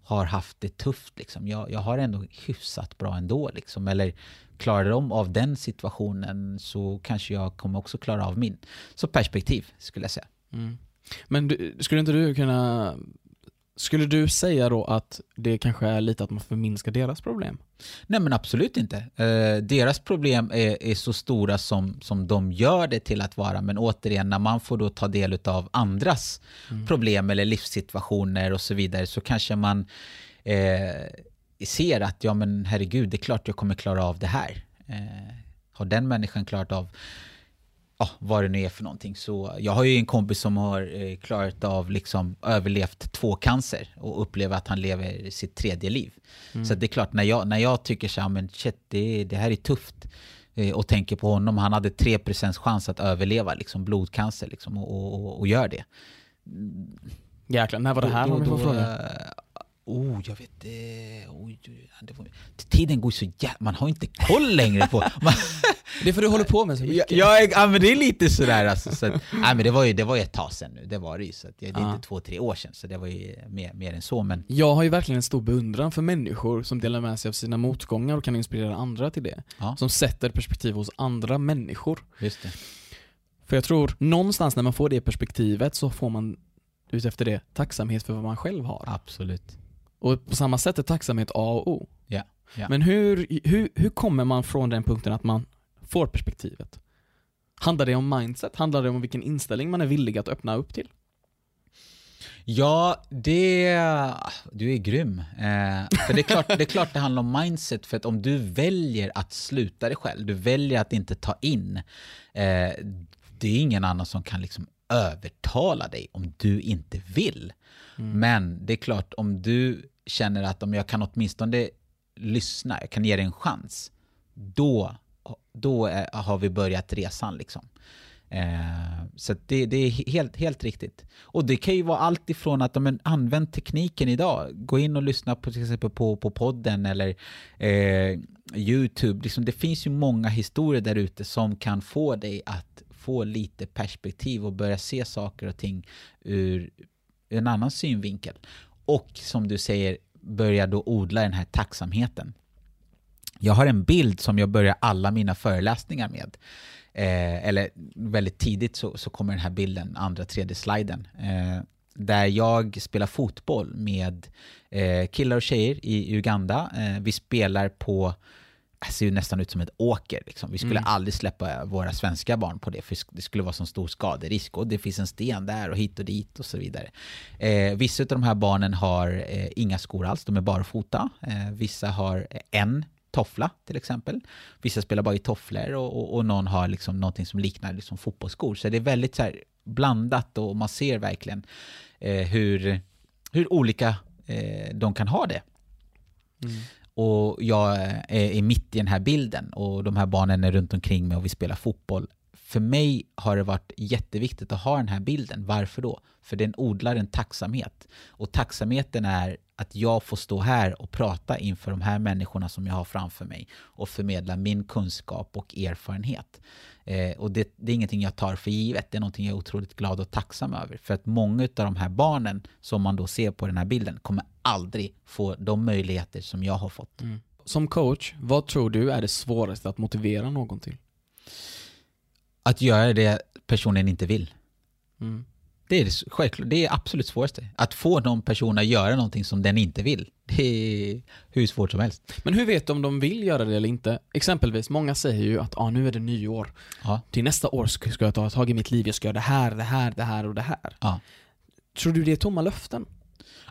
har haft det tufft. Liksom. Jag, jag har ändå hyfsat bra ändå. Liksom. Eller klarar de av den situationen så kanske jag kommer också klara av min. Så perspektiv skulle jag säga. Mm. Men du, skulle inte du kunna skulle du säga då att det kanske är lite att man förminskar deras problem? Nej men absolut inte. Eh, deras problem är, är, så stora som, som de gör det till att vara. Men återigen, när man får då ta del av andras mm. problem eller livssituationer och så vidare så kanske man eh, ser att ja men herregud, det är klart jag kommer klara av det här. Eh, har den människan klarat av ja, vad det nu är för någonting. Så jag har ju en kompis som har eh, klarat av, liksom överlevt två cancer och upplever att han lever sitt tredje liv. Mm. Så det är klart, när jag, när jag tycker så här, men shit, det, det här är tufft eh, och tänker på honom, han hade 3% chans att överleva liksom, blodcancer liksom, och, och, och gör det. Jäklar, när var det här då, jag får fråga? Oh, jag vet eh, oh, det. Var, tiden går så jävla... Man har inte koll längre på... Man, det är för du håller på med så mycket. Ja, ja, men det är lite sådär alltså. Så att, nej, men det var ju det var ju ett tag sedan nu, det var det ju. Så att, det är ja. inte två, tre år sedan, så det var ju mer, mer än så. Men... Jag har ju verkligen en stor beundran för människor som delar med sig av sina motgångar och kan inspirera andra till det. Ja. Som sätter perspektiv hos andra människor. Just det. För jag tror, någonstans när man får det perspektivet så får man utefter det tacksamhet för vad man själv har. Absolut. Och på samma sätt är tacksamhet A och O. Ja. ja. Men hur, hur, hur kommer man från den punkten att man får perspektivet? Handlar det om mindset? Handlar det om vilken inställning man är villig att öppna upp till? Ja, det... Du är grym. Eh, för det är, klart, det är klart det handlar om mindset, för att om du väljer att sluta dig själv, du väljer att inte ta in, eh, det är ingen annan som kan liksom övertala dig om du inte vill. Mm. Men det är klart, om du känner att om jag kan åtminstone lyssna, jag kan ge dig en chans, då, då är, har vi börjat resan. Liksom. Eh, så det, det, är helt, helt riktigt. Och det kan ju vara allt ifrån att men, använd tekniken idag. Gå in och lyssna på till exempel på, på podden eller eh, YouTube. Liksom, det finns ju många historier där ute som kan få dig att få lite perspektiv och börja se saker och ting ur en annan synvinkel. Och som du säger, börja då odla den här tacksamheten. Jag har en bild som jag börjar alla mina föreläsningar med. Eh, eller väldigt tidigt så, så, kommer den här bilden, andra, tredje sliden. Eh, där jag spelar fotboll med eh, killar och tjejer i Uganda. Eh, vi spelar på det ser ju nästan ut som ett åker. Liksom. Vi skulle mm. aldrig släppa våra svenska barn på det, för det skulle vara så stor skaderisk. Och det finns en sten där och hit och dit och så vidare. Eh, vissa av de här barnen har eh, inga skor alls, de är barfota. Eh, vissa har en toffla till exempel. Vissa spelar bara i tofflor och, och, och någon har liksom någonting som liknar liksom fotbollsskor. Så det är väldigt så blandat och man ser verkligen eh, hur, hur olika eh, de kan ha det. Mm och jag är mitt i den här bilden och de här barnen är runt omkring mig och vi spelar fotboll. För mig har det varit jätteviktigt att ha den här bilden. Varför då? För den odlar en tacksamhet. Och tacksamheten är att jag får stå här och prata inför de här människorna som jag har framför mig och förmedla min kunskap och erfarenhet. Eh, och det, det, är ingenting jag tar för givet, det är någonting jag är otroligt glad och tacksam över. För att många av de här barnen som man då ser på den här bilden kommer aldrig få de möjligheter som jag har fått. Mm. Som coach, vad tror du är det svåraste att motivera någon till? Att göra det personen inte vill. Mm. Det är självklart, det är absolut svåraste. Att få någon person att göra någonting som den inte vill. Det är hur svårt som helst. Men hur vet du om de vill göra det eller inte? Exempelvis, många säger ju att ah, nu är det nyår. Ja. Till nästa år ska jag ta tag i mitt liv, jag ska göra det här, det här, det här och det här. Ja. Tror du det är tomma löften?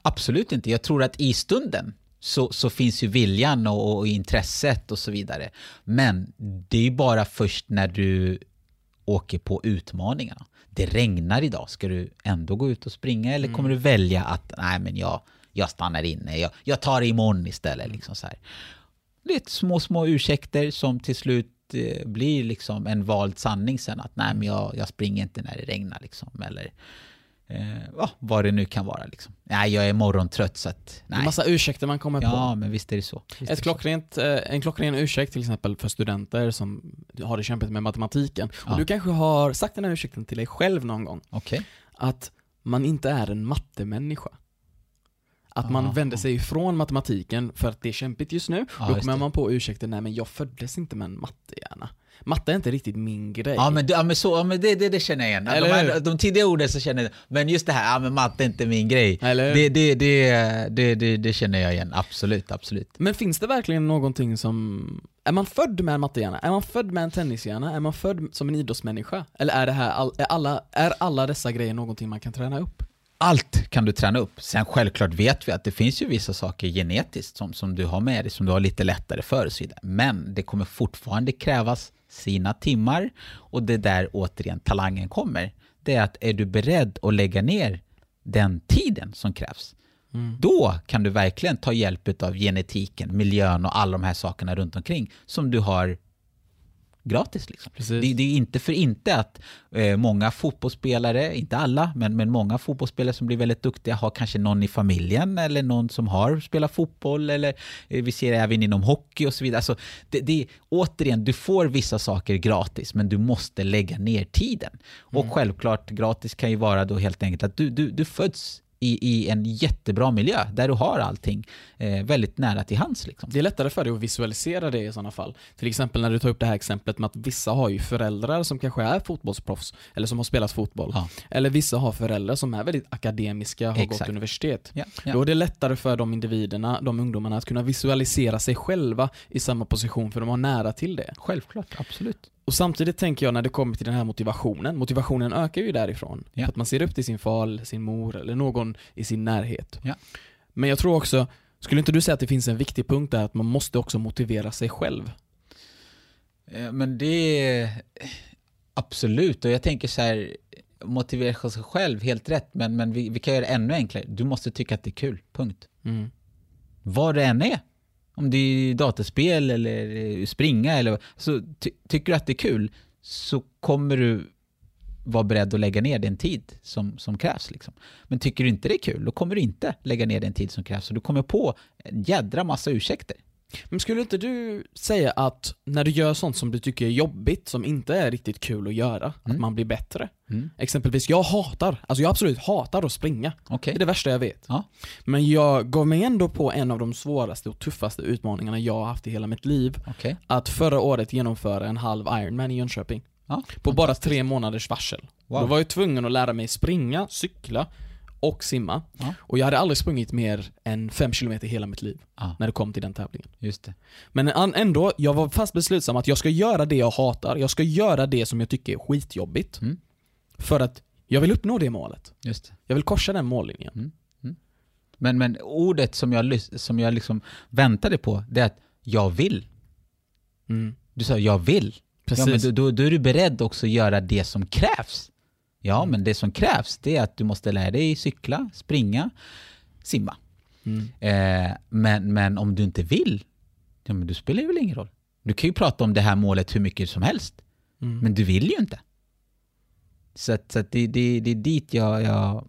Absolut inte. Jag tror att i stunden så, så finns ju viljan och, och intresset och så vidare. Men det är ju bara först när du åker på utmaningarna. Det regnar idag, ska du ändå gå ut och springa eller kommer mm. du välja att nej men jag, jag stannar inne, jag, jag tar det imorgon istället. Mm. Liksom så här. Är små, små ursäkter som till slut eh, blir liksom en vald sanning sen att nej men jag, jag springer inte när det regnar liksom. Eller Eh, ja, vad det nu kan vara liksom. Nej, jag är morgontrött så att, nej. massa ursäkter man kommer på. Ja, men visst är det så. Visst Ett det så. klockrent, eh, en klockren ursäkt till exempel för studenter som har det kämpigt med matematiken. Ja. Och du kanske har sagt den här ursäkten till dig själv någon gång. Okej. Att man inte är en mattemänniska. Att man Aha. vänder sig ifrån matematiken för att det är kämpigt just nu. Ja, Då kommer man på ursäkten, nej men jag föddes inte med en mattehjärna. Matte är inte riktigt min grej. Ja men, ja, men, så, ja, men det, det, det känner jag igen. Eller de, här, de tidiga orden så känner jag, men just det här, ja men matte är inte min grej. Eller? Det, det, det, det, det, det känner jag igen, absolut, absolut. Men finns det verkligen någonting som... Är man född med en mattehjärna? Är man född med en tennishjärna? Är man född som en idrottsmänniska? Eller är det här, all, är, alla, är alla dessa grejer någonting man kan träna upp? Allt kan du träna upp. Sen självklart vet vi att det finns ju vissa saker genetiskt som, som du har med dig, som du har lite lättare för och så vidare. Men det kommer fortfarande krävas sina timmar. Och det är där återigen talangen kommer. Det är att är du beredd att lägga ner den tiden som krävs, då kan du verkligen ta hjälp av genetiken, miljön och alla de här sakerna runt omkring som du har gratis. Liksom. Det, det är inte för inte att eh, många fotbollsspelare, inte alla, men, men många fotbollsspelare som blir väldigt duktiga har kanske någon i familjen eller någon som har spelat fotboll eller eh, vi ser det även inom hockey och så vidare. Alltså, det, det, återigen, du får vissa saker gratis men du måste lägga ner tiden. Och självklart, gratis kan ju vara då helt enkelt att du, du, du föds i, i en jättebra miljö där du har allting eh, väldigt nära till hands. Liksom. Det är lättare för dig att visualisera det i sådana fall. Till exempel när du tar upp det här exemplet med att vissa har ju föräldrar som kanske är fotbollsproffs, eller som har spelat fotboll. Ja. Eller vissa har föräldrar som är väldigt akademiska, har gått Exakt. universitet. Ja, ja. Då är det lättare för de individerna, de ungdomarna, att kunna visualisera sig själva i samma position, för de har nära till det. Självklart, absolut. Och samtidigt tänker jag när det kommer till den här motivationen, motivationen ökar ju därifrån. Ja. För att man ser upp till sin far, sin mor eller någon i sin närhet. Ja. Men jag tror också, skulle inte du säga att det finns en viktig punkt där att man måste också motivera sig själv? Eh, Men det är absolut, och jag tänker så här, motivera sig själv, helt rätt, men, men vi, vi kan göra det ännu enklare. Du måste tycka att det är kul, punkt. Mm. Vad det än är. Om det är dataspel eller springa eller så ty, tycker du att det är kul så kommer du vara beredd att lägga ner den tid som, som krävs. Liksom. Men tycker du inte det är kul, då kommer du inte lägga ner den tid som krävs. Och du kommer på en jädra massa ursäkter. Men skulle inte du säga att när du gör sånt som du tycker är jobbigt, som inte är riktigt kul att göra, att Mm. man blir bättre? Mm. Exempelvis, jag hatar, alltså jag absolut hatar att springa. Okej? Det är det värsta jag vet. Ja. Men jag gav mig ändå på en av de svåraste och tuffaste utmaningarna jag har haft i hela mitt liv. Okej. Att förra året genomföra en halv Ironman i Jönköping. Ja. På bara tre månaders varsel. Wow. Då var jag tvungen att lära mig springa, cykla och simma. Ja. Och jag hade aldrig sprungit mer än fem kilometer i hela mitt liv. Ja. När det kom till den tävlingen. Just det. Men ändå, jag var fast beslutsam att jag ska göra det jag hatar. Jag ska göra det som jag tycker är skitjobbigt. Mm. För att jag vill uppnå det målet. Just det. Jag vill korsa den mållinjen. Men, men ordet som jag, som jag liksom väntade på, det är att jag vill. Mm. Du sa jag vill. Precis. Ja, men då, då, då är du beredd också att göra det som krävs. Ja, Mm. men det som krävs det är att du måste lära dig cykla, springa, simma. Mm. Eh, men, men om du inte vill, ja, men då spelar det väl ingen roll. Du kan ju prata om det här målet hur mycket som helst, Mm. men du vill ju inte. Så, att, så att det, det, det är dit jag... jag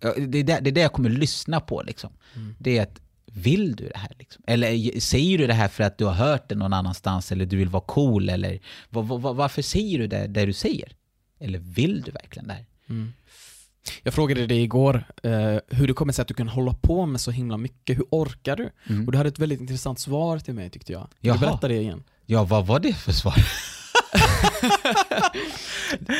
ja, det, är där, det är det jag kommer lyssna på. Liksom. Mm. Det är att, vill du det här? Liksom? Eller säger du det här för att du har hört det någon annanstans eller du vill vara cool? Eller var, var, varför säger du det, det du säger? Eller vill du verkligen det här? Mm. Jag frågade dig igår eh, hur det kommer sig att du kan hålla på med så himla mycket. Hur orkar du? Mm. Och du hade ett väldigt intressant svar till mig tyckte jag. Jaha. du berätta det igen? Ja, vad var det för svar?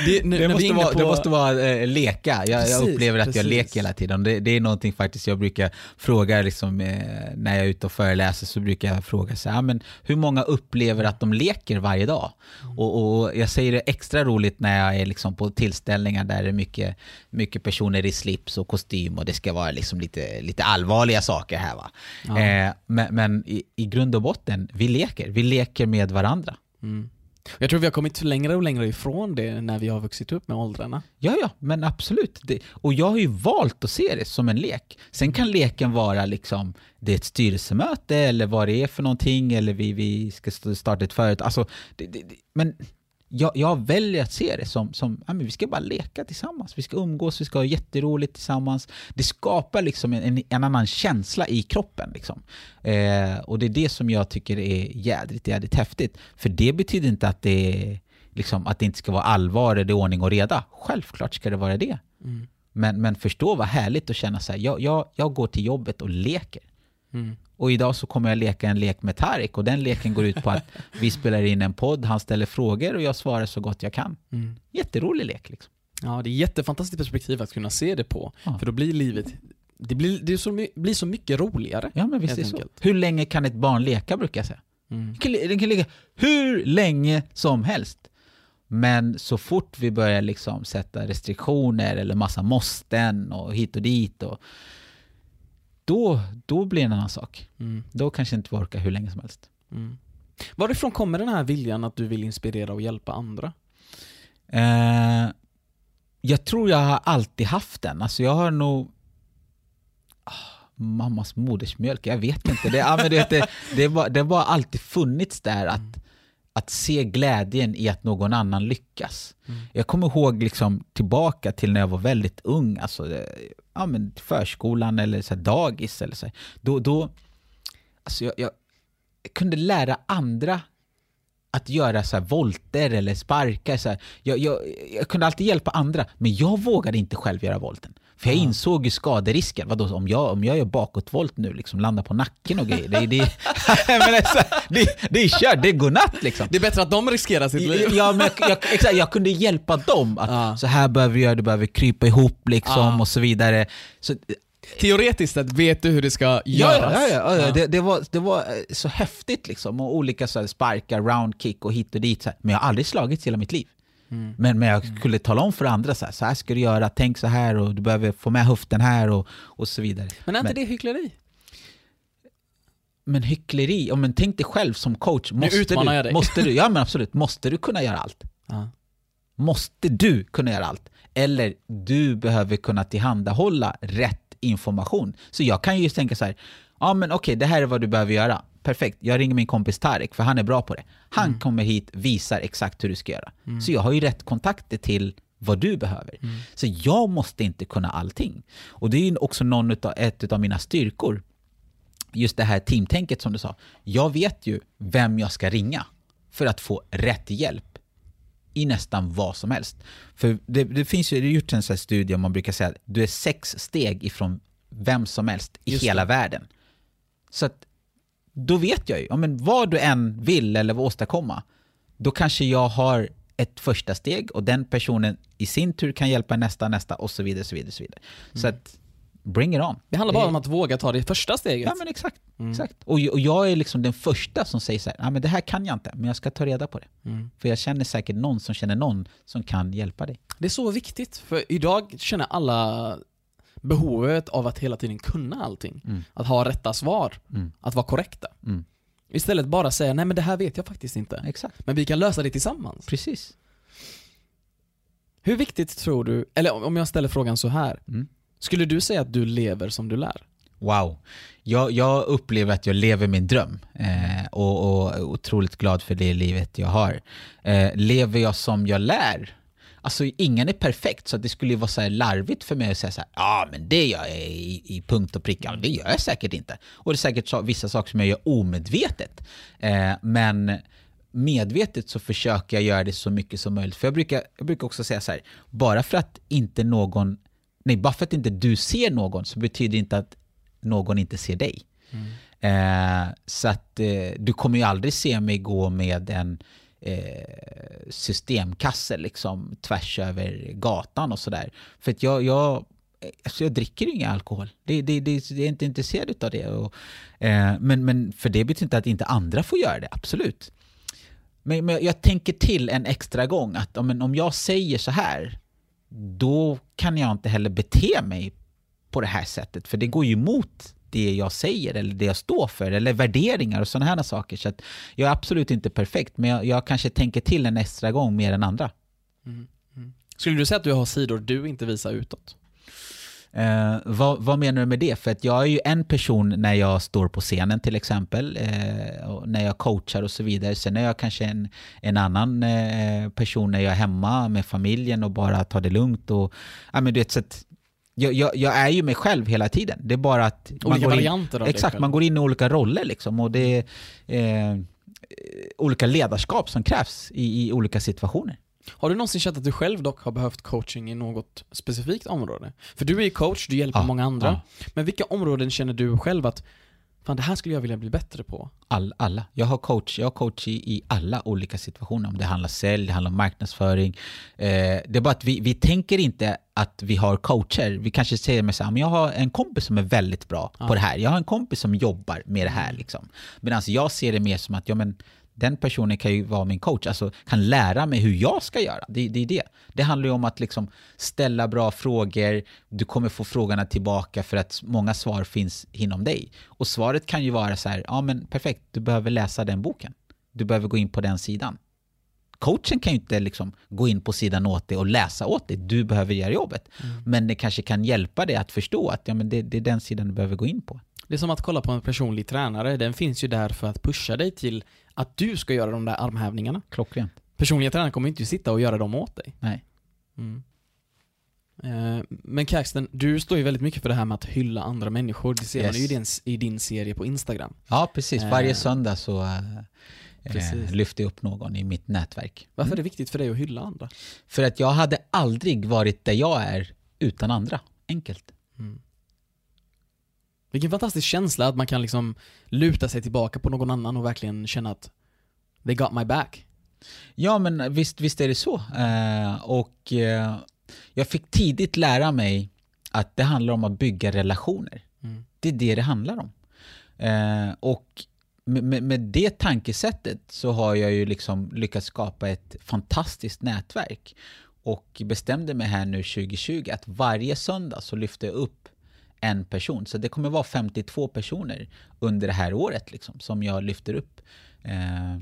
Det, nu- Det måste, vara, på- det måste vara eh, leka. Jag, jag Precis, upplever att jag precis. leker hela tiden. Det, det är någonting faktiskt jag brukar fråga, liksom, eh, när jag är ute och föreläser, så brukar jag fråga så här, "Ah, men hur många upplever att de leker varje dag? Mm. Och, och jag säger det extra roligt när jag är liksom på tillställningar där det är mycket, mycket personer i slips och kostym och det ska vara liksom lite, lite allvarliga saker här. Va? Ja. Eh, men men i, i grund och botten, vi leker. Vi leker med varandra. Mm. Jag tror vi har kommit längre och längre ifrån det när vi har vuxit upp med åldrarna. Ja, ja, men absolut. Det, och jag har ju valt att se det som en lek. Sen kan leken vara liksom, det är ett styrelsemöte eller vad det är för någonting, eller vi, vi ska starta ett företag. Alltså, det, det, det, men jag, jag väljer att se det som, som ja, men vi ska bara leka tillsammans, vi ska umgås, vi ska ha jätteroligt tillsammans. Det skapar liksom en, en annan känsla i kroppen. Liksom. Eh, och det är det som jag tycker är jädrigt, jädrigt häftigt. För det betyder inte att det, liksom, att det inte ska vara allvar, är ordning och reda. Självklart ska det vara det. Mm. Men, men förstå vad härligt att känna så här, jag, jag, jag går till jobbet och leker. Mm. Och idag så kommer jag leka en lek med Tarik och den leken går ut på att vi spelar in en podd, han ställer frågor och jag svarar så gott jag kan. Mm. Jätterolig lek liksom. Ja, det är jättefantastiskt perspektiv att kunna se det på. Ja. För då blir livet, det blir, det så, blir så mycket roligare. Ja men visst är så. Hur länge kan ett barn leka brukar jag säga? Mm. Den kan, den kan leka hur länge som helst. Men så fort vi börjar liksom sätta restriktioner eller massa måsten och hit och dit och då, då blir det en annan sak. Mm. Då kanske inte vi orkar hur länge som helst. Mm. Varifrån kommer den här viljan att du vill inspirera och hjälpa andra? Eh, jag tror jag har alltid haft den. Alltså jag har nog... Ah, mammas modersmjölk, jag vet inte. Det, ja, men det, det, det, var, det har alltid funnits där att, att se glädjen i att någon annan lyckas. Mm. Jag kommer ihåg liksom tillbaka till när jag var väldigt ung, alltså eh, ja, men förskolan eller så här dagis. Eller så här. Då, då, alltså jag, jag, jag kunde lära andra att göra så här volter eller sparkar. Så här. Jag, jag, jag kunde alltid hjälpa andra, men jag vågade inte själv göra volten. För jag insåg ju skaderisken. Vadå, om jag, om jag gör bakåtvolt nu, liksom landar på nacken och grejer, det, det, jag menar, så här, det, det är kört, det är godnatt liksom. Det är bättre att de riskerar sitt liv. Ja, men jag, jag, exakt, jag kunde hjälpa dem. Att Ja. Så här behöver vi göra, du behöver krypa ihop liksom Ja. och så vidare. Så, Teoretiskt sett vet du hur det ska göras. ja, ja, ja. Det, det, var, det var eh, så häftigt liksom. Och olika så här, sparkar, round kick och hit och dit. Men jag har aldrig slagits i hela mitt liv. Mm. Men, men jag skulle tala om för andra så här, så här ska du göra, tänk så här och du behöver få med höften här och, och så vidare. Men är inte Men- det hyckleri? Men hyckleri, ja, men tänk dig själv som coach, måste du, dig. måste du, ja men absolut, måste du kunna göra allt? Ja. Måste du kunna göra allt? Eller du behöver kunna tillhandahålla rätt information. Så jag kan ju tänka så här, ja men okej, det här är vad du behöver göra. Perfekt, jag ringer min kompis Tarek, för han är bra på det. Han kommer hit, visar exakt hur du ska göra. Så jag har ju rätt kontakter till vad du behöver. Så jag måste inte kunna allting. Och det är ju också någon utav, ett av mina styrkor. Just det här teamtänket som du sa. Jag vet ju vem jag ska ringa för att få rätt hjälp i nästan vad som helst. För det, det finns ju, det är gjort en sån här studie, man brukar säga att du är sex steg ifrån vem som helst i Just hela världen. Så att då vet jag ju, ja, men vad du än vill eller vad åstadkomma, då kanske jag har ett första steg och den personen i sin tur kan hjälpa nästa, nästa och så vidare. Så, vidare, så, vidare. så att bring it on. Det handlar bara om att våga ta det första steget. Ja men exakt. exakt. Och, och jag är liksom den första som säger så här, "Ja, men det här kan jag inte, men jag ska ta reda på det. Mm. För jag känner säkert någon som känner någon som kan hjälpa dig. Det är så viktigt, för idag känner alla behovet av att hela tiden kunna allting. Mm. Att ha rätta svar, Mm. att vara korrekta. Mm. Istället bara säga nej men det här vet jag faktiskt inte. Exakt. Men vi kan lösa det tillsammans. Precis. Hur viktigt tror du, eller om jag ställer frågan så här. Mm. Skulle du säga att du lever som du lär? Wow. Jag, jag upplever att jag lever min dröm eh, och, och är otroligt glad för det livet jag har. Eh, lever jag som jag lär? Alltså ingen är perfekt så att det skulle ju vara så här larvigt för mig att säga så här, ja men det gör jag i, i punkt och pricka. Men Det gör jag säkert inte. Och det är säkert så, vissa saker som jag gör omedvetet. Eh, men medvetet så försöker jag göra det så mycket som möjligt. För jag brukar, jag brukar också säga så här, bara för att inte någon, nej bara för att inte du ser någon så betyder det inte att någon inte ser dig. Eh, så att eh, du kommer ju aldrig se mig gå med en eh, systemkasse liksom tvärs över gatan och sådär. För att jag, jag, alltså jag dricker ingen alkohol. Det, det, det, jag är inte intresserad av det. Och, eh, men, men för det betyder inte att inte andra får göra det, absolut. Men, men jag tänker till en extra gång att om, om jag säger så här, då kan jag inte heller bete mig på det här sättet, för det går ju emot det jag säger eller det jag står för, eller värderingar och sådana här saker. Så att jag är absolut inte perfekt, men jag, jag kanske tänker till en extra gång mer än andra. Skulle du säga att du har sidor du inte visar utåt? Eh, vad, vad, menar du med det? För att jag är ju en person när jag står på scenen till exempel, eh, när jag coachar och så vidare. Sen är jag kanske en, en annan eh, person när jag är hemma med familjen och bara tar det lugnt. Och, ja, men du vet, så att, jag, jag, jag, är ju mig själv hela tiden. Det är bara att... Olika varianter av Exakt, man går in i olika roller liksom. Och det är eh, olika ledarskap som krävs i, i olika situationer. Har du någonsin känt att du själv dock har behövt coaching i något specifikt område? För du är ju coach, du hjälper ja, många andra. Ja. Men vilka områden känner du själv att Fan, det här skulle jag vilja bli bättre på. All, alla. Jag har coach, jag har coach i, i alla olika situationer. Om det handlar om sälj, det handlar om marknadsföring. Eh, det är bara att vi, vi tänker inte att vi har coacher. Vi kanske säger med så här, men jag har en kompis som är väldigt bra ja. på det här. Jag har en kompis som jobbar med det här. Liksom. Medan jag ser det mer som att, ja men den personen kan ju vara min coach, alltså kan lära mig hur jag ska göra. Det, det är det. Det handlar ju om att liksom ställa bra frågor, du kommer få frågorna tillbaka för att många svar finns inom dig. Och svaret kan ju vara så här, ja men perfekt, du behöver läsa den boken. Du behöver gå in på den sidan. Coachen kan ju inte liksom gå in på sidan åt dig och läsa åt dig, du behöver göra jobbet. Mm. Men det kanske kan hjälpa dig att förstå att ja, men det, det är den sidan du behöver gå in på. Det är som att kolla på en personlig tränare, den finns ju där för att pusha dig till att du ska göra de där armhävningarna. Klockrent. Personliga tränaren kommer inte sitta och göra dem åt dig. Nej. Mm. Eh, men Kaxten, du står ju väldigt mycket för det här med att hylla andra människor. Det ser yes. man ju i din, i din serie på Instagram. Ja, precis. Varje eh, söndag så eh, lyfter jag upp någon i mitt nätverk. Varför är det viktigt för dig att hylla andra? För att jag hade aldrig varit där jag är utan andra. Enkelt. Mm. Vilken fantastisk känsla att man kan liksom luta sig tillbaka på någon annan och verkligen känna att they got my back. Ja, men visst, visst är det så. Eh, och eh, jag fick tidigt lära mig att det handlar om att bygga relationer. Mm. Det är det det handlar om. Eh, och med, med, med, det tankesättet så har jag ju liksom lyckats skapa ett fantastiskt nätverk och bestämde mig här nu 2020 att varje söndag så lyfter jag upp en person. Så det kommer vara 52 personer under det här året liksom, som jag lyfter upp. Eh.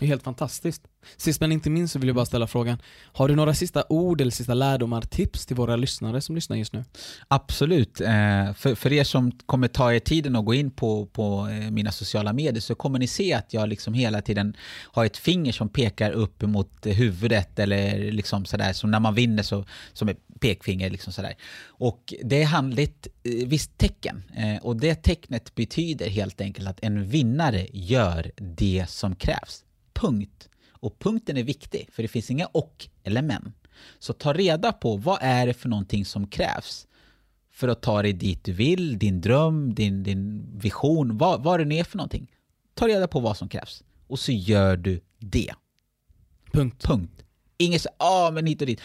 Det är helt fantastiskt. Sist men inte minst så vill jag bara ställa frågan, har du några sista ord eller sista lärdomar, tips till våra lyssnare som lyssnar just nu? Absolut. Eh, för, för er som kommer ta er tiden och gå in på, på eh, mina sociala medier så kommer ni se att jag liksom hela tiden har ett finger som pekar upp mot huvudet eller liksom sådär, som när man vinner så som ett pekfinger liksom sådär. Och det är ett eh, visst tecken och det tecknet betyder helt enkelt att en vinnare gör det som krävs. Punkt. Och punkten är viktig, för det finns inga och eller men. Så ta reda på vad är det för någonting som krävs för att ta dig dit du vill, din dröm, din, din vision, vad, vad det nu är för någonting. Ta reda på vad som krävs och så gör du det. Punkt. Punkt. Inget så, ah, men hit och dit.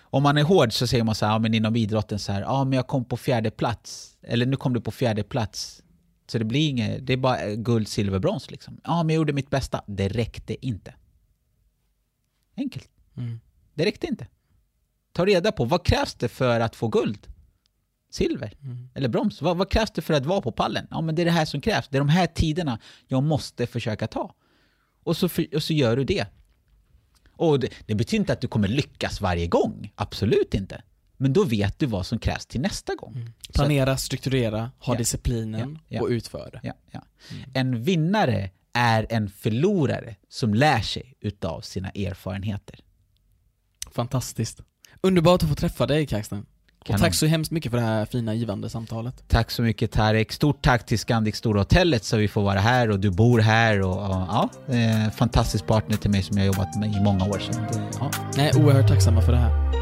Om man är hård så säger man så här, ja men inom idrotten så här, ah, men jag kom på fjärde plats. Eller nu kom du på fjärde plats. Så det blir inget, det är bara guld, silver, brons liksom. Ja men jag gjorde mitt bästa. Det räckte inte. Enkelt. Mm. Det räckte inte. Ta reda på vad krävs det för att få guld? Silver? Mm. Eller brons? Vad, vad, krävs det för att vara på pallen? Ja, men det är det här som krävs. Det är de här tiderna jag måste försöka ta. Och så, för, och så gör du det. Och det, det, betyder inte att du kommer lyckas varje gång. Absolut inte. Men då vet du vad som krävs till nästa gång. Mm. Planera, strukturera, ha ja, disciplinen ja, ja, och utföra. Ja. Mm. En vinnare är en förlorare som lär sig utav sina erfarenheter. Fantastiskt. Underbart att få träffa dig Kaxton. Och tack så hemskt mycket för det här fina givande samtalet. Tack så mycket Tarek. Stort tack till Scandic Stora Hotellet så vi får vara här och du bor här och, och ja, eh, fantastisk partner till mig som jag jobbat med i många år. Så, ja. Nej, oerhört tacksamma för det här.